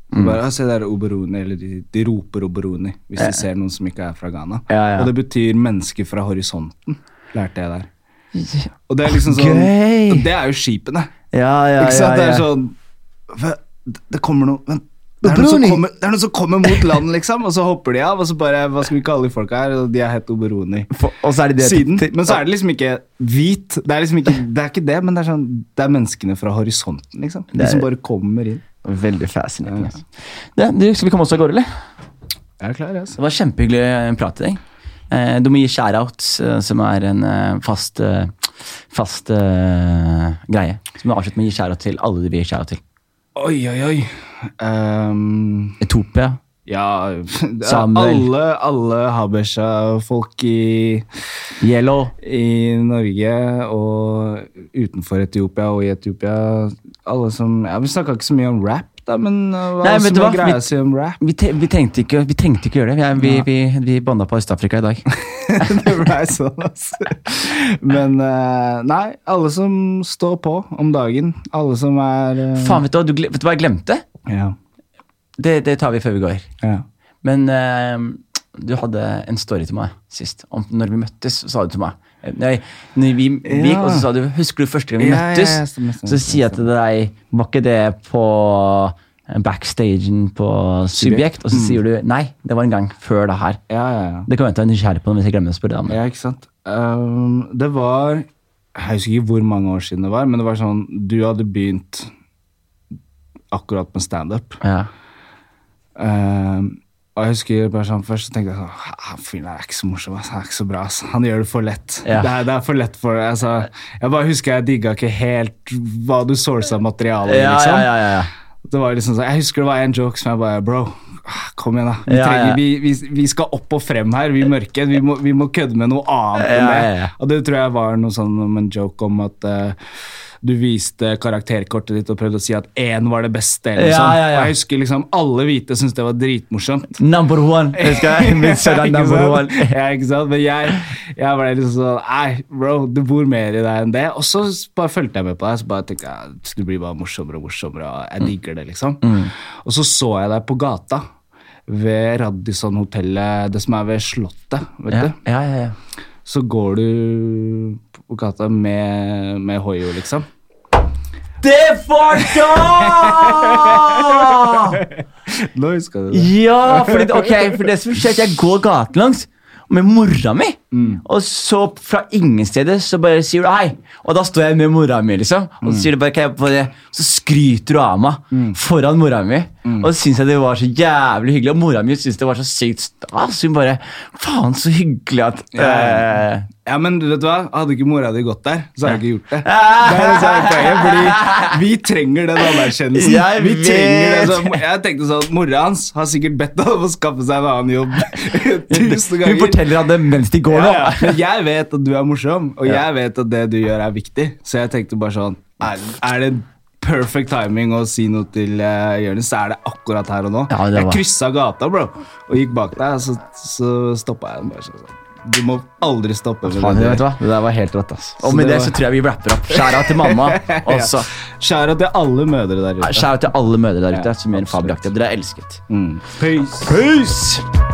Så Bare, «Ah, se der oberoni, eller de, de roper oberoni hvis de ser noen som ikke er fra Ghana. Og det betyr mennesker fra horisonten, lærte jeg der. Og det er liksom sånn Gøy! og Det er jo skipene. Ja, ja, Ikke sant? Det er sånn? Det kommer noe vent, det, er kommer, det er noen som kommer mot land, liksom, og så hopper de av. Og så bare, Hva skal vi kalle de folka her? Og de er het Oberoni. For, er det det Siden. Men så er det liksom ikke hvit. Det er liksom ikke, det er ikke det, men det er sånn Det er menneskene fra horisonten, liksom. De som bare kommer inn. Veldig fascinating. Ja. Altså. Du, skal vi komme oss av gårde, eller? Jeg er klar, yes. Det var kjempehyggelig eh, prat i dag. Eh, du må gi shout-out, eh, som er en fast, fast uh, greie. Så må du avslutte med å gi share-out til alle du vil gi share-out til. Oi, oi, oi. Um... Etopia. Ja. Alle, alle Habesha-folk i Yellow. i Norge og utenfor Etiopia og i Etiopia Alle som ja, Vi snakka ikke så mye om rap, da, men uh, hva Nei, som er greia Vi- å si om rap? Vi, te vi, trengte ikke, vi ikke gjøre det. Vi, ja. vi, vi, bonda på Øst-Afrika i dag. det ble sånn, altså. Men uh, nei, alle som står på om dagen. Alle som er uh, Faen, vet du, du, vet du hva jeg glemte? Ja. Det, det tar vi før vi går. ja. Men uh, du hadde en story til meg sist. Om når vi møttes, sa du til meg Nei, når vi, vi gikk, Og så sa du Husker du første gang vi Ja, ja, møttes? ja, stemmer, stemmer, så sier jeg til deg Var ikke det på eh, backstagen på Subjekt? Og så sier du nei, det var en gang før det her. Ja, ja, ja. Det kan jeg være nysgjerrig på hvis jeg glemmer å spørre deg. Ja, ikke sant. Um, det var Jeg husker ikke hvor mange år siden det var, men det var sånn Du hadde begynt akkurat med standup. Ja. Um, og jeg husker bare sånn Først så tenkte jeg sånn Han fyren er ikke så morsom, han er ikke så bra. Ass. Han gjør det for lett. Ja. Det, er, det er for lett for altså, Jeg bare husker jeg digga ikke helt hva du sourca materialet. Ja, liksom. ja, ja, ja. Det var liksom sånn, Jeg husker det var en joke som jeg bare Bro, kom igjen, da. Vi, trenger. Vi, vi, vi skal opp og frem her, vi mørke. Vi må, vi må kødde med noe annet enn det. Og det tror jeg var noe sånn om en joke om at eh, du viste karakterkortet ditt og prøvde å si at én var det beste. Eller Ja, sånt. ja, ja. Jeg husker liksom alle hvite syntes det var dritmorsomt. Number one! Husker jeg? Min sønn er number one. ja, ikke sant? Men jeg, jeg ble liksom sånn Nei, bro, det bor mer i deg enn det. Og så bare fulgte jeg med på deg. Så bare tenkte jeg du blir bare morsommere og morsommere. Og jeg digger det, liksom. Og så så jeg deg på gata ved Radisson-hotellet, det som er ved Slottet. vet Ja, du? ja, ja, ja. Så går du på gata med, med Hoio, liksom. Det var da! Nå huska du det. Ja, fordi, ok, for det som skjer, er jeg går gatelangs med mora mi. Mm. Og så fra ingen steder så bare sier du hei. Og da står jeg med mora mi, liksom. Og Mm. så sier du bare, kan jeg på det? Så skryter du av meg foran mora mi. Mm. Og så syns jeg det var så jævlig hyggelig. Og mora mi syntes det var så sykt stas. Hun bare Faen, så hyggelig at eh, Ja, men vet du hva? Hadde ikke mora di gått der, så hadde jeg ikke gjort det. Det er det som er poenget, fordi vi trenger den anerkjennelsen. Jeg vi trenger det, så jeg tenkte sånn, Mora hans har sikkert bedt ham om å skaffe seg en annen jobb tusen ganger. Hun forteller han det mens de går nå. ja. Men jeg vet at du er morsom, og jeg vet at det du gjør, er viktig. Så jeg tenkte bare sånn Er, er det perfect timing å si noe til uh, Jonis, så er det akkurat her og nå. Ja, det jeg var- kryssa gata, bro, og gikk bak deg, så, så stoppa jeg den bare sånn. Du må aldri stoppe. med Faen, det vet du der. hva? Det der var helt rått. ass. Og med det det så tror jeg vi rapper opp. Skjæra til mamma. Også. Skjæra til alle mødre der ute. Skjæra til alle mødre der ute Ja, som gjør en fabelaktig jobb. Dere er elsket. Mm. Peace. Peace!